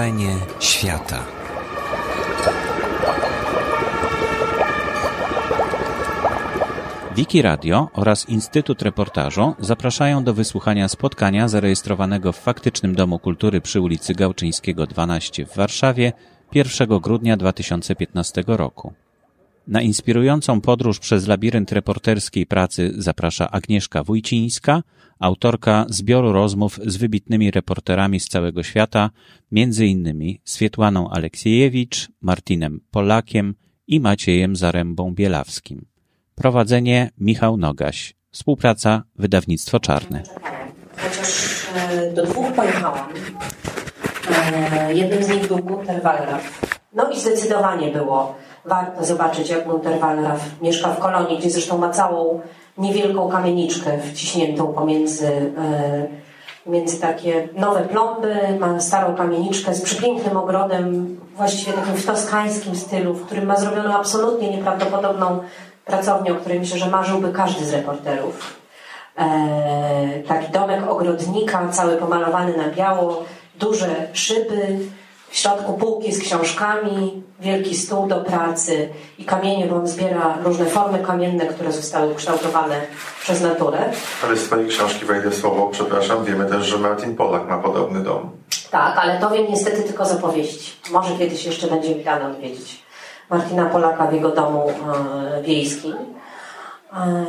Wrażenie świata. Wiki Radio oraz Instytut Reportażu zapraszają do wysłuchania spotkania zarejestrowanego w faktycznym Domu Kultury przy ulicy Gałczyńskiego 12 w Warszawie 1 grudnia 2015 roku. Na inspirującą podróż przez labirynt reporterskiej pracy zaprasza Agnieszka Wójcińska, autorka zbioru rozmów z wybitnymi reporterami z całego świata, między innymi Swietłaną Aleksiejewicz, Martinem Polakiem i Maciejem Zarębą-Bielawskim. Prowadzenie Michał Nogaś. Współpraca Wydawnictwo Czarne. Chociaż e, do dwóch pojechałam. E, jednym z nich był Gunter Wallraff. No i zdecydowanie było warto zobaczyć, jak Gunter Wallraff mieszka w kolonii, gdzie zresztą ma całą niewielką kamieniczkę wciśniętą pomiędzy e, między takie nowe plomby, ma starą kamieniczkę z przepięknym ogrodem, właściwie takim w toskańskim stylu, w którym ma zrobioną absolutnie nieprawdopodobną pracownię, o której myślę, że marzyłby każdy z reporterów. E, taki domek ogrodnika, cały pomalowany na biało, duże szyby, w środku półki z książkami, wielki stół do pracy i kamienie, bo on zbiera różne formy kamienne, które zostały ukształtowane przez naturę. Ale z Twojej książki wejdę słowo, przepraszam, wiemy też, że Martin Polak ma podobny dom. Tak, ale to wiem niestety tylko z opowieści. Może kiedyś jeszcze będzie mi dane odwiedzić Martina Polaka w jego domu e, wiejskim. E,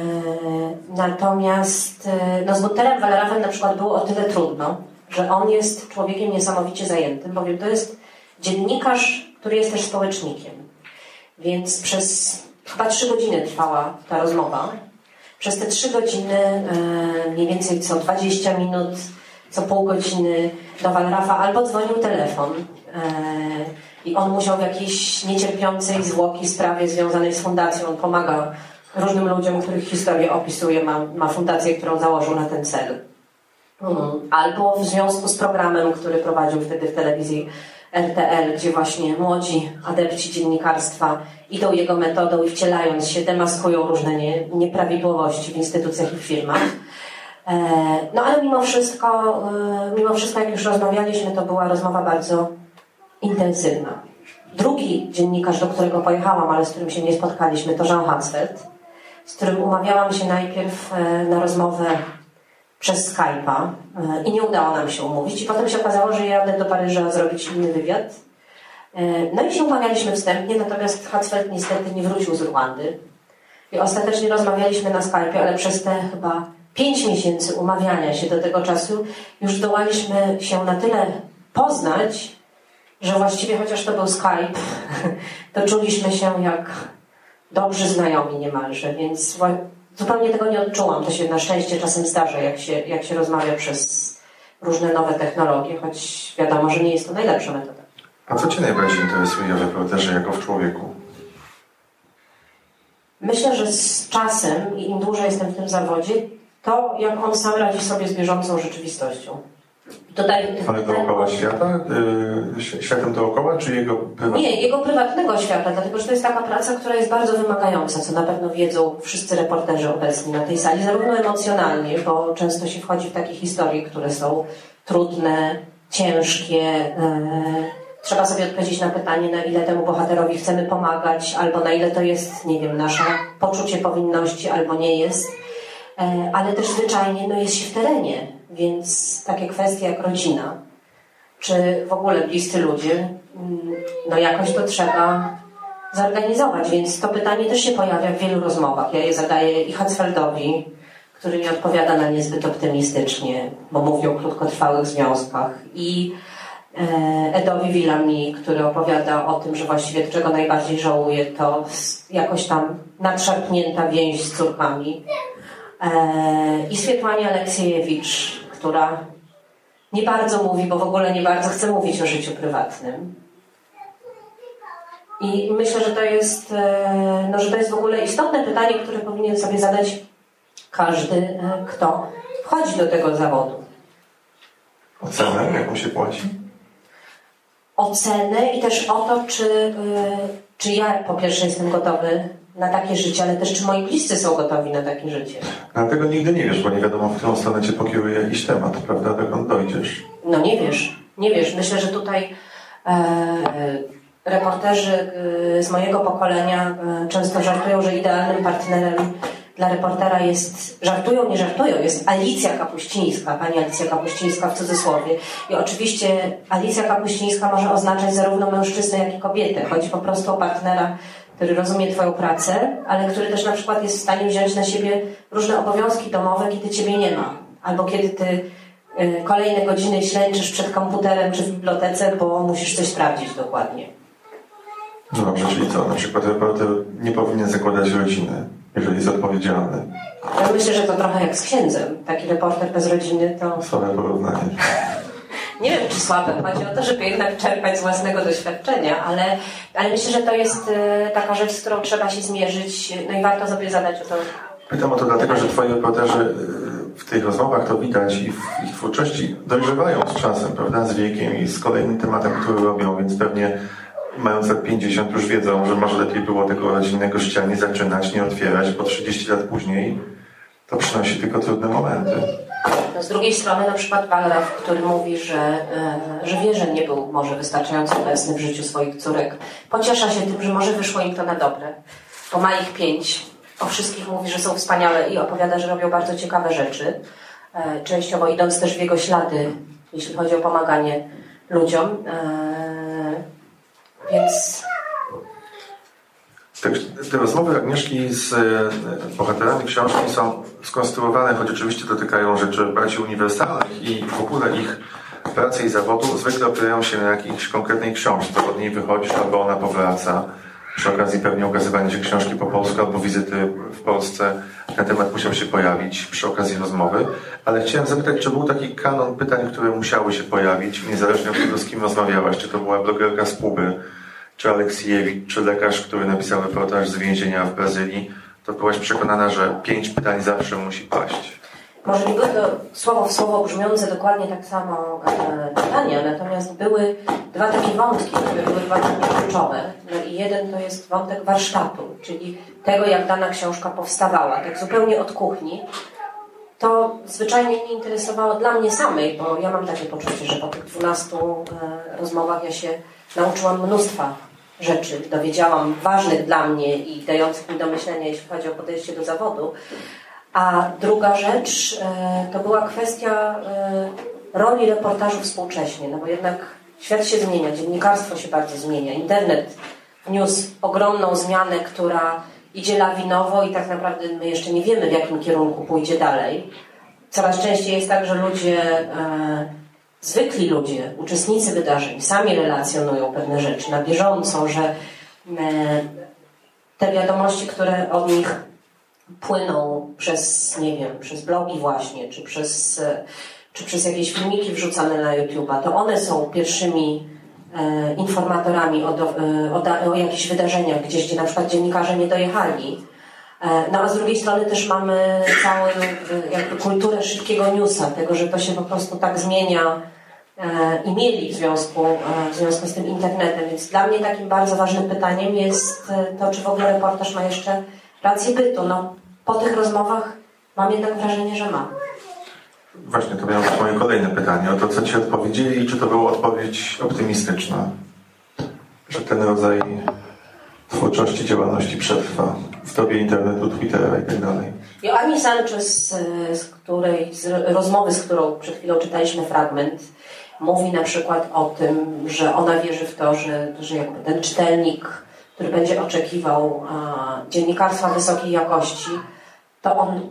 natomiast e, no, z Gunterem Wallerafem na przykład było o tyle trudno, że on jest człowiekiem niesamowicie zajętym, bowiem to jest dziennikarz, który jest też społecznikiem. Więc przez chyba trzy godziny trwała ta rozmowa. Przez te trzy godziny, e, mniej więcej co 20 minut, co pół godziny do Walrafa albo dzwonił telefon e, i on musiał w jakiejś niecierpiącej zwłoki sprawie związanej z fundacją, on pomaga różnym ludziom, których historię opisuje, ma, ma fundację, którą założył na ten cel. Mhm. Albo w związku z programem, który prowadził wtedy w telewizji RTL, gdzie właśnie młodzi adepci dziennikarstwa idą jego metodą i wcielając się demaskują różne nie, nieprawidłowości w instytucjach i firmach. E, no ale mimo wszystko, e, mimo wszystko, jak już rozmawialiśmy, to była rozmowa bardzo intensywna. Drugi dziennikarz, do którego pojechałam, ale z którym się nie spotkaliśmy, to Jean Hansfeld, z którym umawiałam się najpierw e, na rozmowę przez Skype'a e, i nie udało nam się umówić. I potem się okazało, że jadę do Paryża zrobić inny wywiad. E, no i się umawialiśmy wstępnie, natomiast Hatzfeld niestety nie wrócił z Rwandy. I ostatecznie rozmawialiśmy na Skype'ie, ale przez te chyba pięć miesięcy umawiania się do tego czasu już zdołaliśmy się na tyle poznać, że właściwie chociaż to był Skype, to czuliśmy się jak dobrzy znajomi niemalże, więc Zupełnie tego nie odczułam. To się na szczęście czasem zdarza, jak się, jak się rozmawia przez różne nowe technologie, choć wiadomo, że nie jest to najlepsza metoda. A co Cię najbardziej interesuje w reporterze jako w człowieku? Myślę, że z czasem i im dłużej jestem w tym zawodzie, to jak on sam radzi sobie z bieżącą rzeczywistością. Tutaj, Ale dookoła świata? Yy, światem dookoła, czy jego prywatnego? Nie, jego prywatnego świata, dlatego że to jest taka praca, która jest bardzo wymagająca, co na pewno wiedzą wszyscy reporterzy obecni na tej sali, zarówno emocjonalnie, bo często się wchodzi w takie historie, które są trudne, ciężkie. Yy, trzeba sobie odpowiedzieć na pytanie, na ile temu bohaterowi chcemy pomagać, albo na ile to jest, nie wiem, nasze poczucie powinności, albo nie jest. Yy, ale też zwyczajnie no, jest się w terenie więc takie kwestie jak rodzina, czy w ogóle bliscy ludzie, mm, no jakoś to trzeba zorganizować. Więc to pytanie też się pojawia w wielu rozmowach. Ja je zadaję i Hatzfeldowi, który mi odpowiada na niezbyt optymistycznie, bo mówi o krótkotrwałych związkach, i e, Edowi Willami, który opowiada o tym, że właściwie czego najbardziej żałuje, to jakoś tam nadszarpnięta więź z córkami. E, I Swietłanie Aleksiejewicz, która nie bardzo mówi, bo w ogóle nie bardzo chce mówić o życiu prywatnym. I myślę, że to jest, e, no, że to jest w ogóle istotne pytanie, które powinien sobie zadać każdy, e, kto wchodzi do tego zawodu. Ocenę, jaką się płaci? Ocenę i też o to, czy, e, czy ja po pierwsze jestem gotowy na takie życie, ale też czy moi bliscy są gotowi na takie życie. Dlatego nigdy nie wiesz, bo nie wiadomo, w którą stronę cię pokieruje jakiś temat, prawda, dokąd dojdziesz. No nie wiesz, nie wiesz. Myślę, że tutaj Reporterzy z mojego pokolenia często żartują, że idealnym partnerem dla reportera jest, żartują, nie żartują, jest Alicja Kapuścińska, pani Alicja Kapuścińska w cudzysłowie. I oczywiście Alicja Kapuścińska może oznaczać zarówno mężczyznę, jak i kobietę. Chodzi po prostu o partnera, który rozumie Twoją pracę, ale który też na przykład jest w stanie wziąć na siebie różne obowiązki domowe, kiedy Ciebie nie ma. Albo kiedy Ty y, kolejne godziny ślęczysz przed komputerem czy w bibliotece, bo musisz coś sprawdzić dokładnie. No dobrze, czyli co? Na przykład reporter nie powinien zakładać rodziny jeżeli jest odpowiedzialny. Ja myślę, że to trochę jak z księdzem. Taki reporter bez rodziny to... Słabe porównanie. Nie wiem, czy słabe. Chodzi o to, żeby jednak czerpać z własnego doświadczenia, ale, ale myślę, że to jest e, taka rzecz, z którą trzeba się zmierzyć. No i warto sobie zadać o to. Pytam o to dlatego, że twoi reporterzy e, w tych rozmowach to widać i w ich twórczości dojrzewają z czasem, prawda, z wiekiem i z kolejnym tematem, który robią, więc pewnie mając lat 50 już wiedzą, że może lepiej było tego rodzinnego życia nie zaczynać, nie otwierać, bo 30 lat później to przynosi tylko trudne momenty. No z drugiej strony na przykład Wallraff, który mówi, że, e, że wie, że nie był może wystarczająco obecny w życiu swoich córek. Pociesza się tym, że może wyszło im to na dobre. Bo ma ich pięć. O wszystkich mówi, że są wspaniałe i opowiada, że robią bardzo ciekawe rzeczy. E, częściowo idąc też w jego ślady, jeśli chodzi o pomaganie ludziom. E, więc... Te, te rozmowy Agnieszki z e, bohaterami książki są skonstruowane, choć oczywiście dotykają rzeczy bardziej uniwersalnych i w ogóle ich pracy i zawodu zwykle opierają się na jakiejś konkretnej książce. Od niej wychodzisz albo ona powraca. Przy okazji pewnie ukazywania się książki po polsku albo wizyty w Polsce ten temat musiał się pojawić przy okazji rozmowy. Ale chciałem zapytać, czy był taki kanon pytań, które musiały się pojawić, niezależnie od tego, z kim rozmawiałaś. Czy to była blogerka z Puby, czy Aleksiejewicz, czy lekarz, który napisał reportaż z więzienia w Brazylii, to byłaś przekonana, że pięć pytań zawsze musi paść. Były to słowo w słowo brzmiące dokładnie tak samo e, pytania, natomiast były dwa takie wątki, które były bardzo kluczowe. No i jeden to jest wątek warsztatu, czyli tego, jak dana książka powstawała, tak zupełnie od kuchni. To zwyczajnie nie interesowało dla mnie samej, bo ja mam takie poczucie, że po tych 12 e, rozmowach ja się nauczyłam mnóstwa rzeczy dowiedziałam ważnych dla mnie i dających mi do myślenia, jeśli chodzi o podejście do zawodu. A druga rzecz e, to była kwestia e, roli reportażu współcześnie, no bo jednak świat się zmienia, dziennikarstwo się bardzo zmienia, internet wniósł ogromną zmianę, która idzie lawinowo i tak naprawdę my jeszcze nie wiemy, w jakim kierunku pójdzie dalej. Coraz częściej jest tak, że ludzie e, zwykli ludzie, uczestnicy wydarzeń, sami relacjonują pewne rzeczy na bieżąco, że e, te wiadomości, które od nich płyną przez, nie wiem, przez blogi właśnie, czy przez, e, czy przez jakieś filmiki wrzucane na YouTube'a, to one są pierwszymi e, informatorami o, o, o jakichś wydarzeniach gdzieś, gdzie na przykład dziennikarze nie dojechali. No a z drugiej strony też mamy całą jakby kulturę szybkiego newsa, tego, że to się po prostu tak zmienia E, i mieli w związku, e, w związku z tym internetem. Więc dla mnie takim bardzo ważnym pytaniem jest e, to, czy w ogóle reportaż ma jeszcze rację bytu. No, po tych rozmowach mam jednak wrażenie, że ma. Właśnie, to miało moje kolejne pytanie o to, co Ci odpowiedzieli i czy to była odpowiedź optymistyczna, że ten rodzaj twórczości, działalności przetrwa w dobie internetu, Twittera i tak dalej. Joanni Sanchez, z której, z rozmowy, z którą przed chwilą czytaliśmy fragment, mówi na przykład o tym, że ona wierzy w to, że, że jakby ten czytelnik, który będzie oczekiwał a, dziennikarstwa wysokiej jakości, to on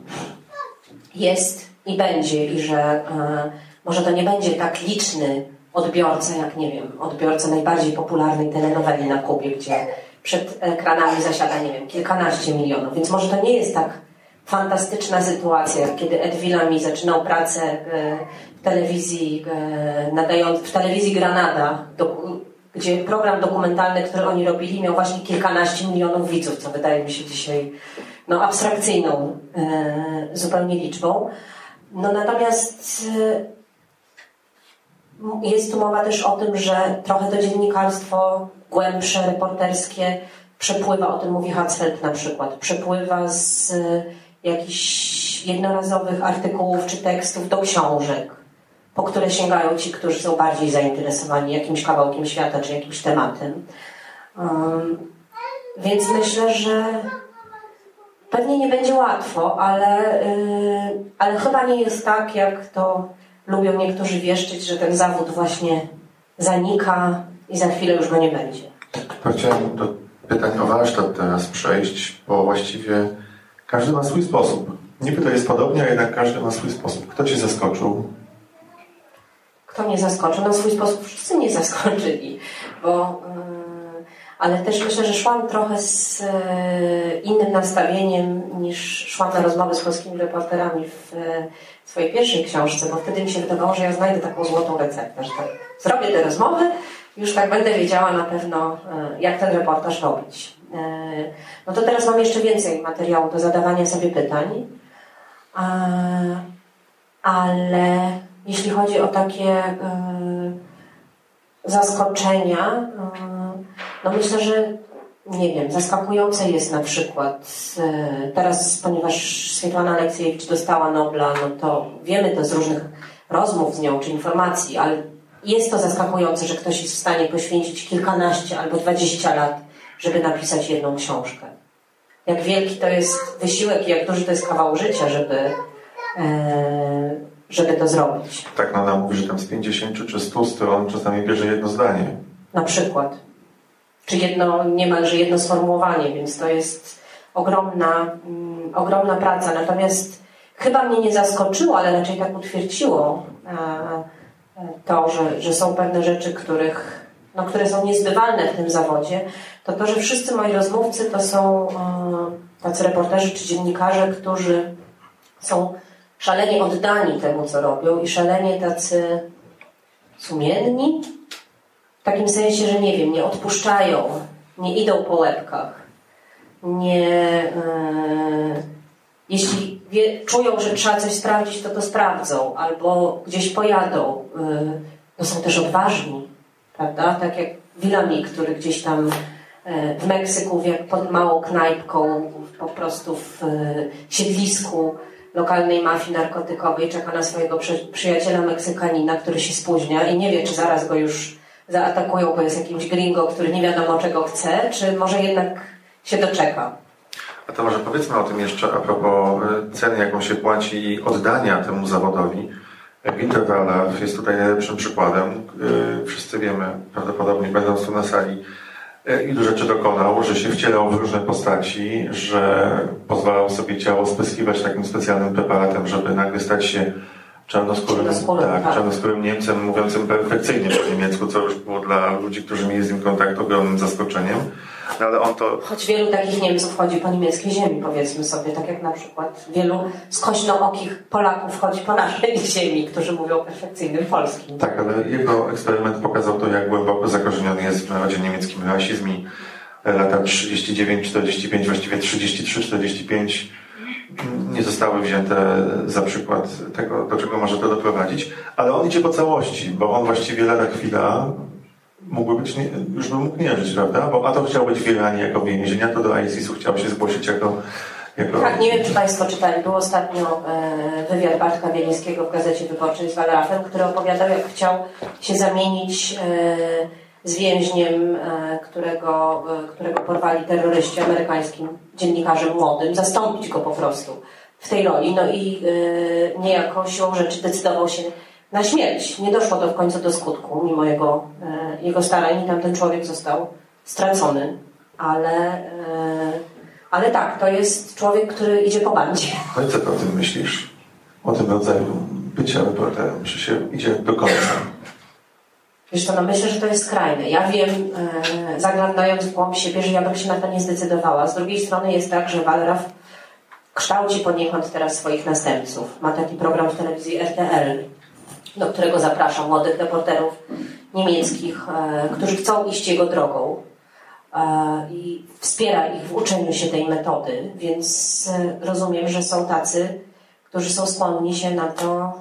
jest i będzie i że a, może to nie będzie tak liczny odbiorca, jak nie wiem, odbiorca najbardziej popularnej telenoweli na Kubie, gdzie przed ekranami zasiada, nie wiem, kilkanaście milionów. Więc może to nie jest tak fantastyczna sytuacja, kiedy Ed Villami zaczynał pracę e, w telewizji, e, nadając, w telewizji Granada, do, gdzie program dokumentalny, który oni robili, miał właśnie kilkanaście milionów widzów, co wydaje mi się dzisiaj no, abstrakcyjną e, zupełnie liczbą. No natomiast jest tu mowa też o tym, że trochę to dziennikarstwo głębsze, reporterskie przepływa, o tym mówi Hatzfeld na przykład, przepływa z jakichś jednorazowych artykułów czy tekstów do książek po które sięgają ci, którzy są bardziej zainteresowani jakimś kawałkiem świata czy jakimś tematem. Um, więc myślę, że pewnie nie będzie łatwo, ale, yy, ale chyba nie jest tak, jak to lubią niektórzy wieszczyć, że ten zawód właśnie zanika i za chwilę już go nie będzie. Chciałem do pytań o warsztat teraz przejść, bo właściwie każdy ma swój sposób. Niby to jest podobnie, a jednak każdy ma swój sposób. Kto Cię zaskoczył? Kto mnie zaskoczył? Na swój sposób wszyscy mnie zaskoczyli, bo... Yy, ale też myślę, że szłam trochę z yy, innym nastawieniem niż szłam na rozmowy z polskimi reporterami w yy, swojej pierwszej książce, bo wtedy mi się wydawało, że ja znajdę taką złotą receptę, że tak zrobię te rozmowy, już tak będę wiedziała na pewno, yy, jak ten reportaż robić. No to teraz mam jeszcze więcej materiału do zadawania sobie pytań, ale jeśli chodzi o takie zaskoczenia, no myślę, że nie wiem, zaskakujące jest na przykład teraz, ponieważ Swietłana Aleksiejewicz dostała Nobla, no to wiemy to z różnych rozmów z nią czy informacji, ale jest to zaskakujące, że ktoś jest w stanie poświęcić kilkanaście albo dwadzieścia lat, żeby napisać jedną książkę. Jak wielki to jest wysiłek i jak duży to jest kawał życia, żeby, e, żeby to zrobić. Tak, ona mówi, że tam z 50 czy 100 stron czasami bierze jedno zdanie. Na przykład. Czy jedno, niemalże jedno sformułowanie, więc to jest ogromna, mm, ogromna praca. Natomiast chyba mnie nie zaskoczyło, ale raczej tak utwierdziło e, to, że, że są pewne rzeczy, których, no, które są niezbywalne w tym zawodzie, to to, że wszyscy moi rozmówcy to są e, tacy reporterzy czy dziennikarze, którzy są szalenie oddani temu, co robią i szalenie tacy sumienni, w takim sensie, że nie wiem, nie odpuszczają, nie idą po łebkach, nie. Yy, jeśli wie, czują, że trzeba coś sprawdzić, to to sprawdzą, albo gdzieś pojadą. Yy, to są też odważni, prawda? Tak jak Wilami, który gdzieś tam yy, w Meksyku, jak pod małą knajpką, po prostu w yy, siedlisku lokalnej mafii narkotykowej czeka na swojego przyjaciela Meksykanina, który się spóźnia i nie wie, czy zaraz go już zaatakują, bo jest jakimś gringo, który nie wiadomo czego chce, czy może jednak się doczeka. A to może powiedzmy o tym jeszcze a propos e, ceny, jaką się płaci i oddania temu zawodowi. Winter jest tutaj najlepszym przykładem. E, wszyscy wiemy, prawdopodobnie będąc tu na sali, e, ilu rzeczy dokonał, że się wcielał w różne postaci, że pozwalał sobie ciało spyskiwać takim specjalnym preparatem, żeby nagle stać się czarnoskórym, czarnoskórym, tak, tak. czarnoskórym Niemcem mówiącym perfekcyjnie po niemiecku, co już było dla ludzi, którzy mieli z nim kontakt ogromnym zaskoczeniem. No, ale on to... Choć wielu takich Niemców chodzi po niemieckiej ziemi, powiedzmy sobie, tak jak na przykład wielu skośnookich Polaków chodzi po naszej ziemi, którzy mówią perfekcyjnym polskim. Tak, ale jego eksperyment pokazał to, jak głęboko zakorzeniony jest w narodzie niemieckim rasizm i lata 39, 45, właściwie 33, 45 nie zostały wzięte za przykład tego, do czego może to doprowadzić, ale on idzie po całości, bo on właściwie lada chwila mógłby być, nie, już by mógł nie żyć, prawda? Bo a to chciał być w Iranie jako więzienia, to do ISIS-u chciał się zgłosić jako, jako... Tak, nie wiem, czy Państwo czytali. Był ostatnio e, wywiad Bartka Wielińskiego w Gazecie Wyborczej z Walrafem, który opowiadał, jak chciał się zamienić e, z więźniem, e, którego, którego porwali terroryści amerykańskim dziennikarzem młodym, zastąpić go po prostu w tej roli. No i e, niejako siłą rzeczy decydował się na śmierć. Nie doszło to w końcu do skutku, mimo jego, jego starań i tamten człowiek został stracony. Ale, ale tak, to jest człowiek, który idzie po bandzie. No i co ty o tym myślisz? O tym rodzaju bycia reporterem, czy się idzie do końca? Wiesz co, no myślę, że to jest skrajne. Ja wiem, e, zaglądając w głąb siebie, że ja bym się na to nie zdecydowała. Z drugiej strony jest tak, że Walraf kształci poniekąd teraz swoich następców. Ma taki program w telewizji RTL, do którego zapraszam młodych reporterów niemieckich, e, którzy chcą iść jego drogą e, i wspiera ich w uczeniu się tej metody, więc rozumiem, że są tacy, którzy są skłonni się na to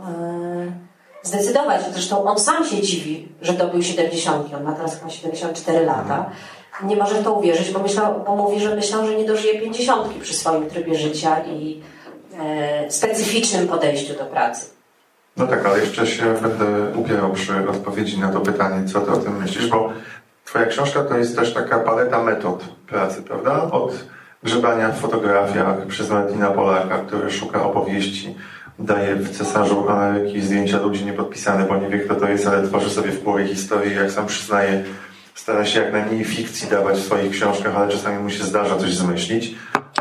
zdecydować. Zresztą on sam się dziwi, że dobył 70, on ma teraz chyba 74 lata. Nie może w to uwierzyć, bo, myślał, bo mówi, że myślał, że nie dożyje 50 przy swoim trybie życia i e, specyficznym podejściu do pracy. No tak, ale jeszcze się będę upierał przy odpowiedzi na to pytanie, co ty o tym myślisz, bo twoja książka to jest też taka paleta metod pracy, prawda? Od grzebania w fotografiach przez Martina Polaka, który szuka opowieści, daje w Cesarzu Ameryki zdjęcia ludzi niepodpisane, bo nie wie kto to jest, ale tworzy sobie w głowie historię, jak sam przyznaje, stara się jak najmniej fikcji dawać w swoich książkach, ale czasami mu się zdarza coś zmyślić.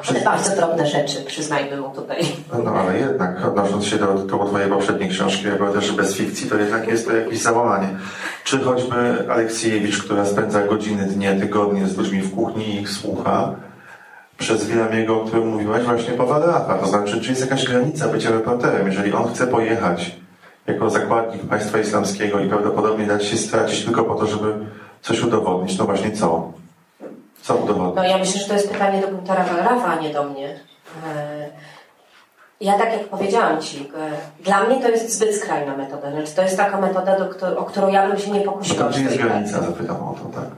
Ale bardzo drobne rzeczy, przyznajmy mu tutaj. No, no ale jednak, odnosząc się do twojej poprzedniej książki, jako też bez fikcji, to jednak jest to jakieś załamanie. Czy choćby Aleksiejewicz, która spędza godziny, dnie, tygodnie z ludźmi w kuchni i ich słucha, przez Wilamiego, o którym mówiłaś, właśnie po latach. To znaczy, czy jest jakaś granica bycia reporterem? Jeżeli on chce pojechać jako zakładnik państwa islamskiego i prawdopodobnie dać się stracić tylko po to, żeby coś udowodnić, no właśnie co? Co udowodnić? No ja myślę, że to jest pytanie do Guntera Wallrafa, a nie do mnie. E, ja tak jak powiedziałam Ci, e, dla mnie to jest zbyt skrajna metoda. Znaczy, to jest taka metoda, do, o którą ja bym się nie pokusiła. To jest granica? Zapytam o to, tak.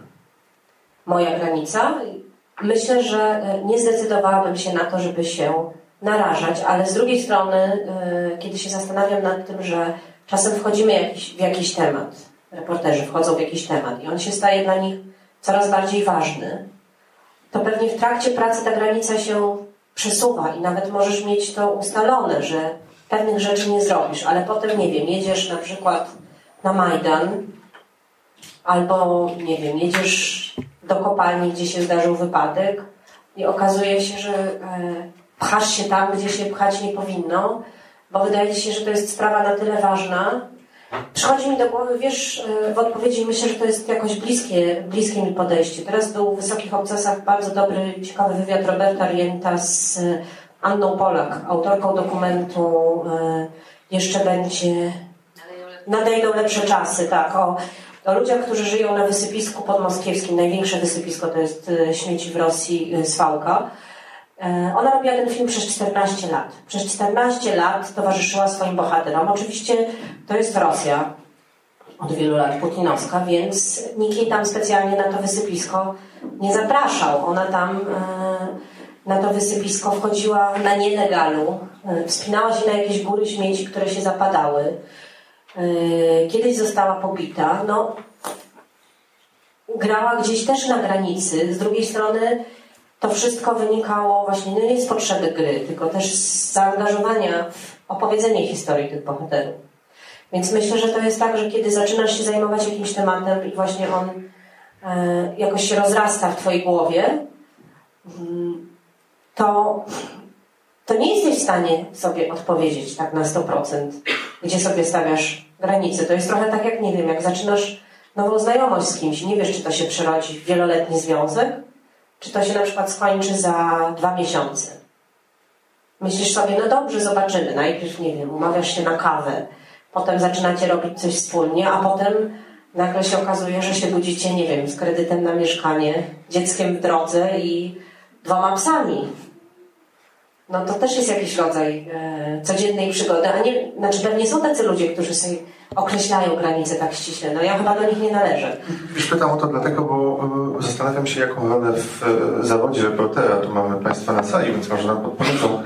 Moja granica? Myślę, że e, nie zdecydowałabym się na to, żeby się narażać, ale z drugiej strony, kiedy się zastanawiam nad tym, że czasem wchodzimy w jakiś temat, reporterzy wchodzą w jakiś temat i on się staje dla nich coraz bardziej ważny, to pewnie w trakcie pracy ta granica się przesuwa i nawet możesz mieć to ustalone, że pewnych rzeczy nie zrobisz, ale potem, nie wiem, jedziesz na przykład na Majdan albo, nie wiem, jedziesz do kopalni, gdzie się zdarzył wypadek i okazuje się, że e, pchasz się tam, gdzie się pchać nie powinno, bo wydaje się, że to jest sprawa na tyle ważna, Przychodzi mi do głowy, wiesz, e, w odpowiedzi myślę, że to jest jakoś bliskie, bliskie mi podejście. Teraz był w Wysokich Obcasach bardzo dobry, ciekawy wywiad Roberta Rienta z e, Anną Polak, autorką dokumentu Jeszcze będzie... Nadejdą lepsze czasy, tak, o, o ludziach, którzy żyją na wysypisku podmoskiewskim. Największe wysypisko to jest śmieci w Rosji, Swałka. E, ona robiła ten film przez 14 lat. Przez 14 lat towarzyszyła swoim bohaterom. Oczywiście to jest Rosja od wielu lat putinowska, więc nikt jej tam specjalnie na to wysypisko nie zapraszał. Ona tam e, na to wysypisko wchodziła na nielegalu, e, wspinała się na jakieś góry śmieci, które się zapadały. Kiedyś została pobita. No, grała gdzieś też na granicy. Z drugiej strony to wszystko wynikało właśnie no nie z potrzeby gry, tylko też z zaangażowania w opowiedzenie historii tych bohaterów. Więc myślę, że to jest tak, że kiedy zaczynasz się zajmować jakimś tematem i właśnie on e, jakoś się rozrasta w Twojej głowie, mm, to, to nie jesteś w stanie sobie odpowiedzieć tak na 100%, gdzie sobie stawiasz granice. To jest trochę tak jak, nie wiem, jak zaczynasz nową znajomość z kimś, nie wiesz, czy to się przerodzi w wieloletni związek, czy to się na przykład skończy za dwa miesiące? Myślisz sobie, no dobrze, zobaczymy. Najpierw, nie wiem, umawiasz się na kawę, potem zaczynacie robić coś wspólnie, a potem nagle się okazuje, że się budzicie, nie wiem, z kredytem na mieszkanie, dzieckiem w drodze i dwoma psami no to też jest jakiś rodzaj e, codziennej przygody, a nie, znaczy pewnie są tacy ludzie, którzy sobie określają granice tak ściśle, no ja chyba do nich nie należę. Wiesz, pytam o to dlatego, bo e, zastanawiam się, jaką rolę w e, zawodzie reportera, tu mamy Państwa na sali, więc może nam podpowiedzą,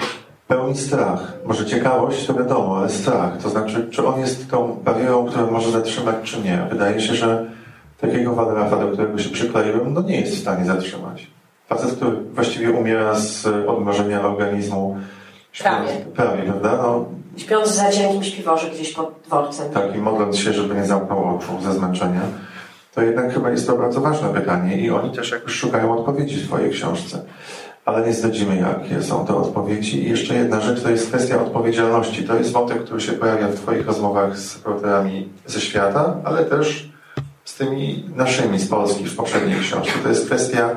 pełni strach. Może ciekawość, to wiadomo, ale strach. To znaczy, czy on jest tą barierą, która może zatrzymać, czy nie. Wydaje się, że takiego Wadrafa, do którego się przykleiłem, no nie jest w stanie zatrzymać. Facet, który właściwie umiera z odmrożenia organizmu. Prawie. Prawie, prawda? No, Śpiąc za cienkim śpiworze gdzieś pod dworcem. Tak, i modląc się, żeby nie zamknął oczu ze zmęczenia. To jednak chyba jest to bardzo ważne pytanie i oni też jakoś szukają odpowiedzi w Twojej książce. Ale nie zdradzimy, jakie są te odpowiedzi. I jeszcze jedna rzecz, to jest kwestia odpowiedzialności. To jest wątek, który się pojawia w Twoich rozmowach z reporterami ze świata, ale też z tymi naszymi z Polski w poprzedniej książce. To jest kwestia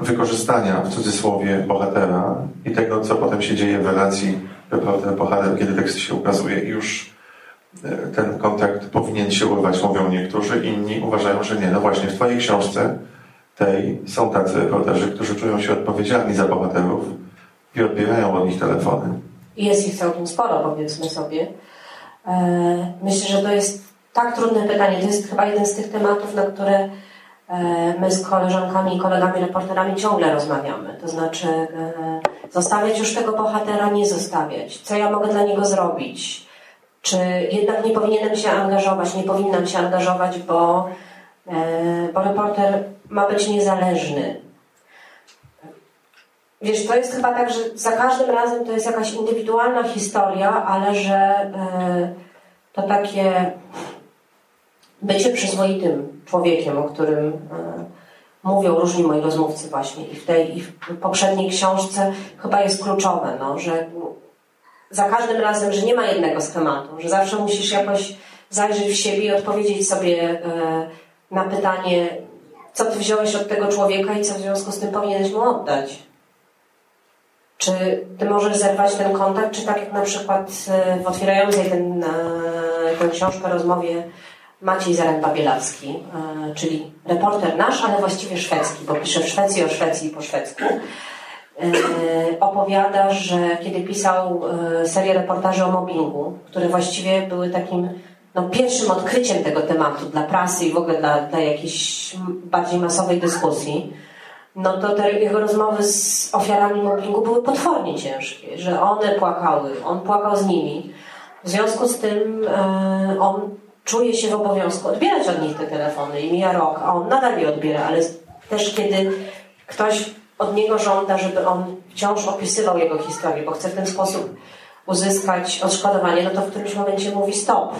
wykorzystania w cudzysłowie bohatera i tego, co potem się dzieje w relacji reporter-bohater, kiedy tekst się ukazuje już e, ten kontakt powinien się urwać, mówią niektórzy, inni uważają, że nie. No właśnie, w Twojej książce tej są tacy reporterzy, którzy czują się odpowiedzialni za bohaterów i odbierają od nich telefony. Jest ich całkiem sporo, powiedzmy sobie. E, myślę, że to jest tak trudne pytanie. To jest chyba jeden z tych tematów, na które my z koleżankami i kolegami reporterami ciągle rozmawiamy. To znaczy, e, zostawiać już tego bohatera, nie zostawiać. Co ja mogę dla niego zrobić? Czy jednak nie powinienem się angażować, nie powinnam się angażować, bo, e, bo reporter ma być niezależny. Wiesz, to jest chyba tak, że za każdym razem to jest jakaś indywidualna historia, ale że e, to takie bycie przyzwoitym człowiekiem, o którym e, mówią różni moi rozmówcy właśnie i w tej i w poprzedniej książce chyba jest kluczowe, no, że za każdym razem, że nie ma jednego schematu, że zawsze musisz jakoś zajrzeć w siebie i odpowiedzieć sobie e, na pytanie, co ty wziąłeś od tego człowieka i co w związku z tym powinieneś mu oddać. Czy ty możesz zerwać ten kontakt, czy tak jak na przykład e, w otwierającej ten, tę książkę rozmowie Maciej Zaręba-Bielacki, czyli reporter nasz, ale właściwie szwedzki, bo pisze w Szwecji o Szwecji po szwedzku, opowiada, że kiedy pisał serię reportaży o mobbingu, które właściwie były takim no, pierwszym odkryciem tego tematu dla prasy i w ogóle dla, dla jakiejś bardziej masowej dyskusji, no to te jego rozmowy z ofiarami mobbingu były potwornie ciężkie, że one płakały, on płakał z nimi. W związku z tym e, on czuje się w obowiązku odbierać od nich te telefony i mija rok, a on nadal je odbiera, ale też kiedy ktoś od niego żąda, żeby on wciąż opisywał jego historię, bo chce w ten sposób uzyskać odszkodowanie, no to w którymś momencie mówi stop.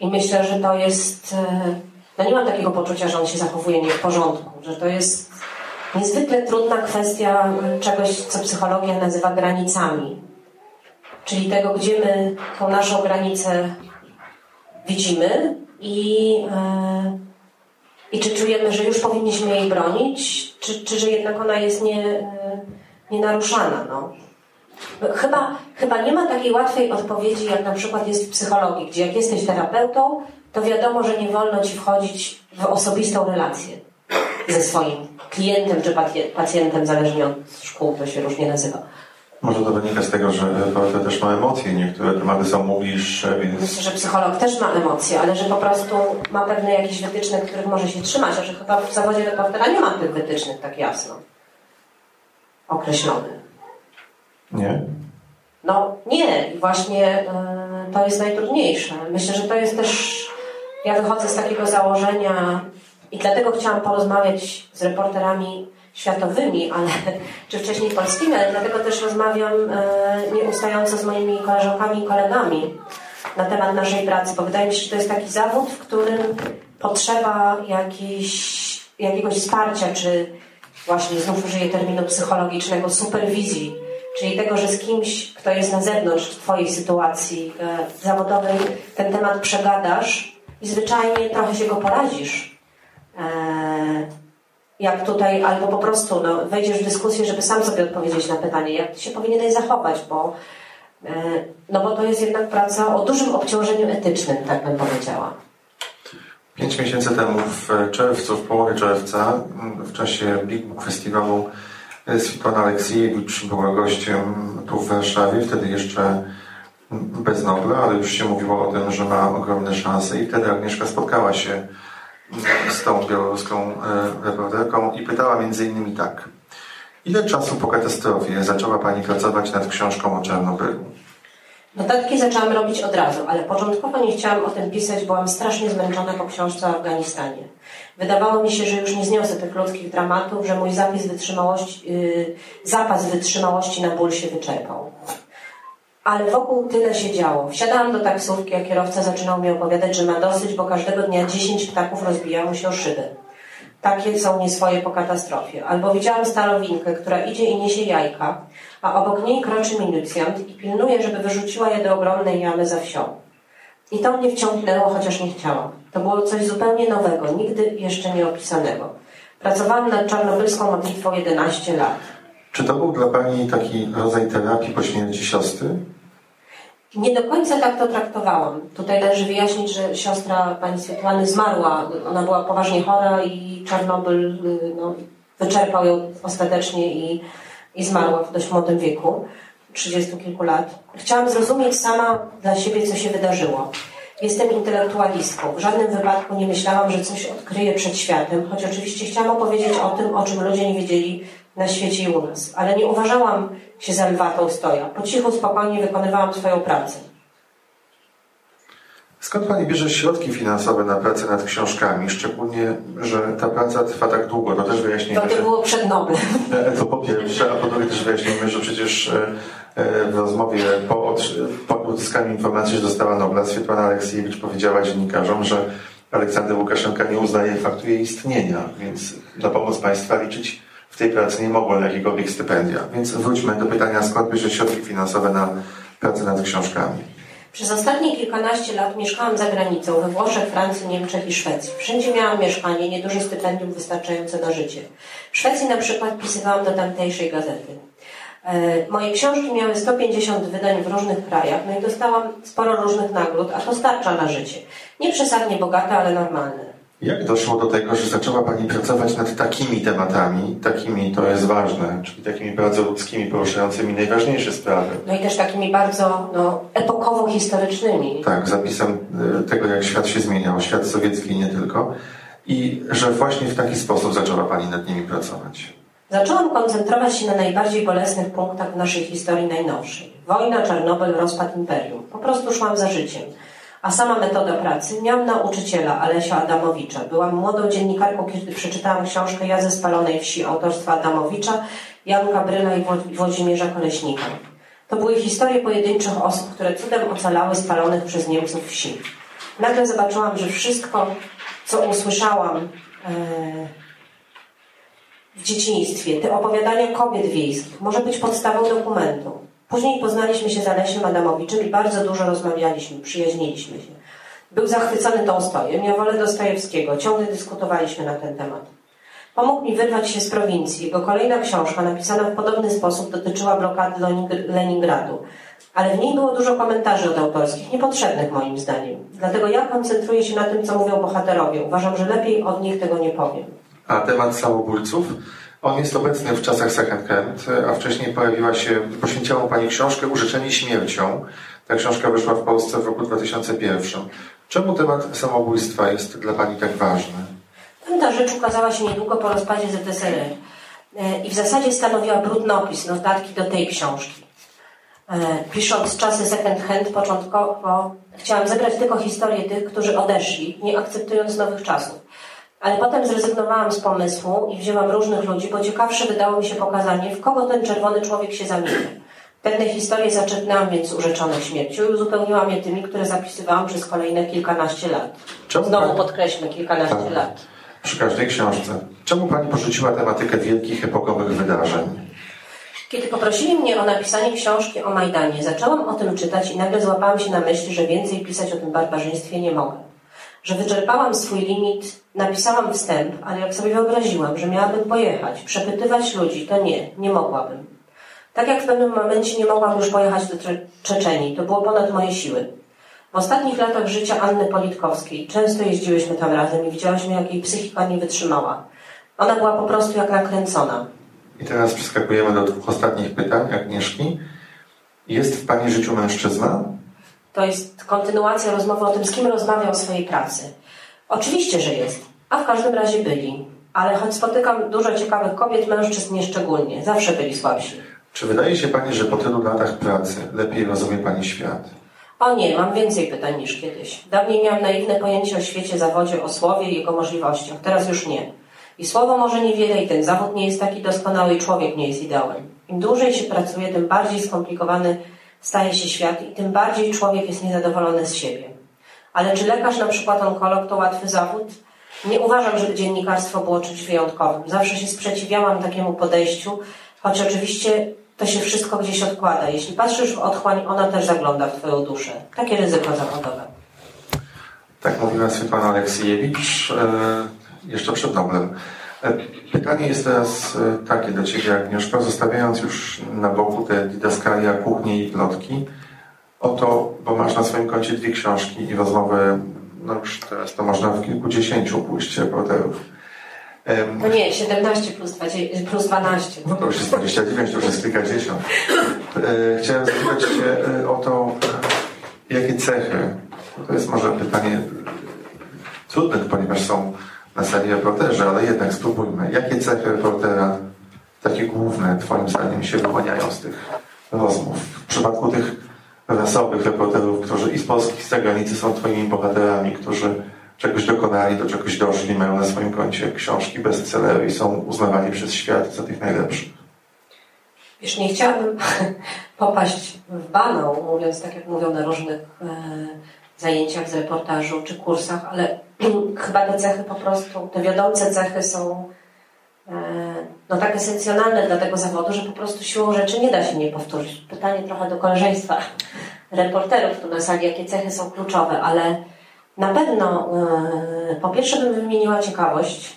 I myślę, że to jest. E, no nie mam takiego poczucia, że on się zachowuje nie w porządku, że to jest niezwykle trudna kwestia czegoś, co psychologia nazywa granicami. Czyli tego, gdzie my tą naszą granicę widzimy i, yy, i czy czujemy, że już powinniśmy jej bronić, czy, czy że jednak ona jest nie, yy, nienaruszana. No. Chyba, chyba nie ma takiej łatwej odpowiedzi, jak na przykład jest w psychologii, gdzie jak jesteś terapeutą, to wiadomo, że nie wolno ci wchodzić w osobistą relację ze swoim klientem czy pacjentem, zależnie od szkół, to się różnie nazywa. Może to wynika z tego, że terapeut też ma emocje, niektóre tematy są mówisze, więc... Myślę, że psycholog też ma emocje, ale że po prostu ma pewne jakieś wytyczne, których może się trzymać, a że chyba w zawodzie reportera nie ma tych wytycznych tak jasno określonych. Nie? No nie, i właśnie y, to jest najtrudniejsze. Myślę, że to jest też. Ja wychodzę z takiego założenia i dlatego chciałam porozmawiać z reporterami światowymi, ale czy wcześniej polskimi, ale dlatego też rozmawiam y, nieustająco z moimi koleżankami i kolegami na temat naszej pracy, bo wydaje mi się, że to jest taki zawód, w którym potrzeba jakiejś, jakiegoś wsparcia, czy właśnie znów użyję terminu psychologicznego, superwizji czyli tego, że z kimś, kto jest na zewnątrz w Twojej sytuacji e, zawodowej, ten temat przegadasz i zwyczajnie trochę się go porazisz. E, jak tutaj, albo po prostu no, wejdziesz w dyskusję, żeby sam sobie odpowiedzieć na pytanie, jak ty się powinieneś zachować, bo, e, no bo to jest jednak praca o dużym obciążeniu etycznym, tak bym powiedziała. Pięć miesięcy temu, w czerwcu, w połowie czerwca, w czasie Big Book Festiwalu Switłana Aleksiejewicz była gościem tu w Warszawie, wtedy jeszcze bez Nobla, ale już się mówiło o tym, że ma ogromne szanse i wtedy Agnieszka spotkała się z tą białoruską e, reporterką i pytała między innymi tak. Ile czasu po katastrofie zaczęła Pani pracować nad książką o Czarnobylu? Notatki zaczęłam robić od razu, ale początkowo nie chciałam o tym pisać, byłam strasznie zmęczona po książce o Afganistanie. Wydawało mi się, że już nie zniosę tych ludzkich dramatów, że mój zapis wytrzymałości, yy, zapas wytrzymałości na ból się wyczerpał. Ale wokół tyle się działo. Wsiadałam do taksówki, a kierowca zaczynał mi opowiadać, że ma dosyć, bo każdego dnia 10 ptaków rozbijało się o szyby. Takie są nieswoje po katastrofie. Albo widziałam starowinkę, która idzie i niesie jajka, a obok niej kroczy milicjant i pilnuje, żeby wyrzuciła je do ogromnej jamy za wsią. I to mnie wciągnęło, chociaż nie chciałam. To było coś zupełnie nowego, nigdy jeszcze nie opisanego. Pracowałam nad czarnobylską modlitwą 11 lat. Czy to był dla Pani taki rodzaj terapii po śmierci siostry? Nie do końca tak to traktowałam. Tutaj należy wyjaśnić, że siostra pani Swietłany zmarła. Ona była poważnie chora i Czarnobyl y, no, wyczerpał ją ostatecznie i, i zmarła w dość młodym wieku, 30 kilku lat. Chciałam zrozumieć sama dla siebie, co się wydarzyło. Jestem intelektualistką. W żadnym wypadku nie myślałam, że coś odkryję przed światem, choć oczywiście chciałam opowiedzieć o tym, o czym ludzie nie wiedzieli na świecie i u nas. Ale nie uważałam się za lwa Tolstoja. Po cichu, spokojnie wykonywałam swoją pracę. Skąd Pani bierze środki finansowe na pracę nad książkami? Szczególnie, że ta praca trwa tak długo. To też wyjaśnijmy. To, to było przed Noblem. To po pierwsze, a po drugie też wyjaśnijmy, że przecież w rozmowie po, po uzyskaniu informacji, że dostała Nobla, Swietłana Aleksiejewicz powiedziała dziennikarzom, że Aleksander Łukaszenka nie uznaje faktu jej istnienia, więc na pomoc państwa liczyć tej pracy nie mogło na jakiekolwiek stypendia. Więc wróćmy do pytania, skąd bierze środki finansowe na pracę nad książkami. Przez ostatnie kilkanaście lat mieszkałam za granicą, we Włoszech, Francji, Niemczech i Szwecji. Wszędzie miałam mieszkanie, nieduże stypendium wystarczające na życie. W Szwecji na przykład pisywałam do tamtejszej gazety. E, moje książki miały 150 wydań w różnych krajach, no i dostałam sporo różnych nagród, a to starcza na życie. Nie przesadnie bogate, ale normalne. Jak doszło do tego, że zaczęła Pani pracować nad takimi tematami, takimi to jest ważne, czyli takimi bardzo ludzkimi, poruszającymi najważniejsze sprawy? No i też takimi bardzo no, epokowo-historycznymi. Tak, zapisem y, tego, jak świat się zmieniał, świat sowiecki nie tylko. I że właśnie w taki sposób zaczęła Pani nad nimi pracować. Zaczęłam koncentrować się na najbardziej bolesnych punktach w naszej historii najnowszej. Wojna, Czarnobyl, rozpad imperium. Po prostu szłam za życiem. A sama metoda pracy miałam nauczyciela Alesia Adamowicza. Byłam młodą dziennikarką, kiedy przeczytałam książkę Ja ze spalonej wsi autorstwa Adamowicza, Janka Bryla i Włodzimierza Koleśnika. To były historie pojedynczych osób, które cudem ocalały spalonych przez Niemców wsi. Nagle zobaczyłam, że wszystko, co usłyszałam e, w dzieciństwie, te opowiadania kobiet wiejskich, może być podstawą dokumentu. Później poznaliśmy się z Alesiem Adamowiczem i bardzo dużo rozmawialiśmy, przyjaźniliśmy się. Był zachwycony Tolstojem, ja wolę Dostojewskiego. Ciągle dyskutowaliśmy na ten temat. Pomógł mi wyrwać się z prowincji. Jego kolejna książka, napisana w podobny sposób, dotyczyła blokady Leningradu. Ale w niej było dużo komentarzy odautorskich, niepotrzebnych moim zdaniem. Dlatego ja koncentruję się na tym, co mówią bohaterowie. Uważam, że lepiej od nich tego nie powiem. A temat samobójców? On jest obecny w czasach second hand, a wcześniej pojawiła się, poświęciła Pani książkę Użyczeni śmiercią. Ta książka wyszła w Polsce w roku 2001. Czemu temat samobójstwa jest dla Pani tak ważny? Ta rzecz ukazała się niedługo po rozpadzie ZSRR e, i w zasadzie stanowiła brudnopis, notatki do tej książki. E, pisząc czasy second hand początkowo chciałam zebrać tylko historię tych, którzy odeszli, nie akceptując nowych czasów. Ale potem zrezygnowałam z pomysłu i wzięłam różnych ludzi, bo ciekawsze wydało mi się pokazanie, w kogo ten czerwony człowiek się zamienia. Pewne historie zaczerpnęłam więc urzeczonych śmiercią i uzupełniłam je tymi, które zapisywałam przez kolejne kilkanaście lat. Czemu Znowu pani... podkreślmy, kilkanaście tak. lat. Przy każdej książce. Czemu Pani porzuciła tematykę wielkich epokowych wydarzeń? Kiedy poprosili mnie o napisanie książki o Majdanie, zaczęłam o tym czytać i nagle złapałam się na myśli, że więcej pisać o tym barbarzyństwie nie mogę że wyczerpałam swój limit, napisałam wstęp, ale jak sobie wyobraziłam, że miałabym pojechać, przepytywać ludzi, to nie, nie mogłabym. Tak jak w pewnym momencie nie mogłam już pojechać do Czeczenii, to było ponad moje siły. W ostatnich latach życia Anny Politkowskiej często jeździłyśmy tam razem i widziałyśmy, jak jej psychika nie wytrzymała. Ona była po prostu jak nakręcona. I teraz przeskakujemy do dwóch ostatnich pytań Agnieszki. Jest w Pani życiu mężczyzna? To jest kontynuacja rozmowy o tym, z kim rozmawiał o swojej pracy. Oczywiście, że jest, a w każdym razie byli. Ale choć spotykam dużo ciekawych kobiet, mężczyzn nie szczególnie. Zawsze byli słabsi. Czy wydaje się Pani, że po tylu latach pracy lepiej rozumie Pani świat? O nie, mam więcej pytań niż kiedyś. Dawniej miałam naiwne pojęcie o świecie, zawodzie, o słowie i jego możliwościach. Teraz już nie. I słowo może niewiele i ten zawód nie jest taki doskonały i człowiek nie jest ideałem. Im dłużej się pracuje, tym bardziej skomplikowany staje się świat i tym bardziej człowiek jest niezadowolony z siebie. Ale czy lekarz, na przykład onkolog, to łatwy zawód? Nie uważam, żeby dziennikarstwo było czymś wyjątkowym. Zawsze się sprzeciwiałam takiemu podejściu, choć oczywiście to się wszystko gdzieś odkłada. Jeśli patrzysz w otchłań, ona też zagląda w Twoją duszę. Takie ryzyko zawodowe. Tak mówiła Swietłana Aleksiejewicz e, jeszcze przed Noblem. E, pytanie jest teraz e, takie do Ciebie, Agnieszko, zostawiając już na boku te didaskalia, kuchnie i plotki, oto, bo masz na swoim koncie dwie książki i rozmowy, no już teraz to można w kilkudziesięciu pójść reporterów. No nie, 17 plus, 20, plus 12. No to już jest 29, to już jest kilkadziesiąt. E, chciałem zapytać Cię o to, jakie cechy, to jest może pytanie trudne, ponieważ są na sali reporterzy, ale jednak spróbujmy. Jakie cechy reportera, takie główne, Twoim zdaniem, się wyłaniają z tych rozmów? W przypadku tych rasowych reporterów, którzy i z Polski, i z zagranicy są twoimi bohaterami, którzy czegoś dokonali, do czegoś doszli, mają na swoim koncie książki, bestsellery i są uznawani przez świat za tych najlepszych. Wiesz, nie chciałabym popaść w banał, mówiąc tak, jak mówią na różnych e, zajęciach z reportażu czy kursach, ale chyba te cechy po prostu, te wiodące cechy są e, no tak esencjonalne dla tego zawodu, że po prostu siłą rzeczy nie da się nie powtórzyć. Pytanie trochę do koleżeństwa reporterów tu na sali, jakie cechy są kluczowe, ale na pewno e, po pierwsze bym wymieniła ciekawość.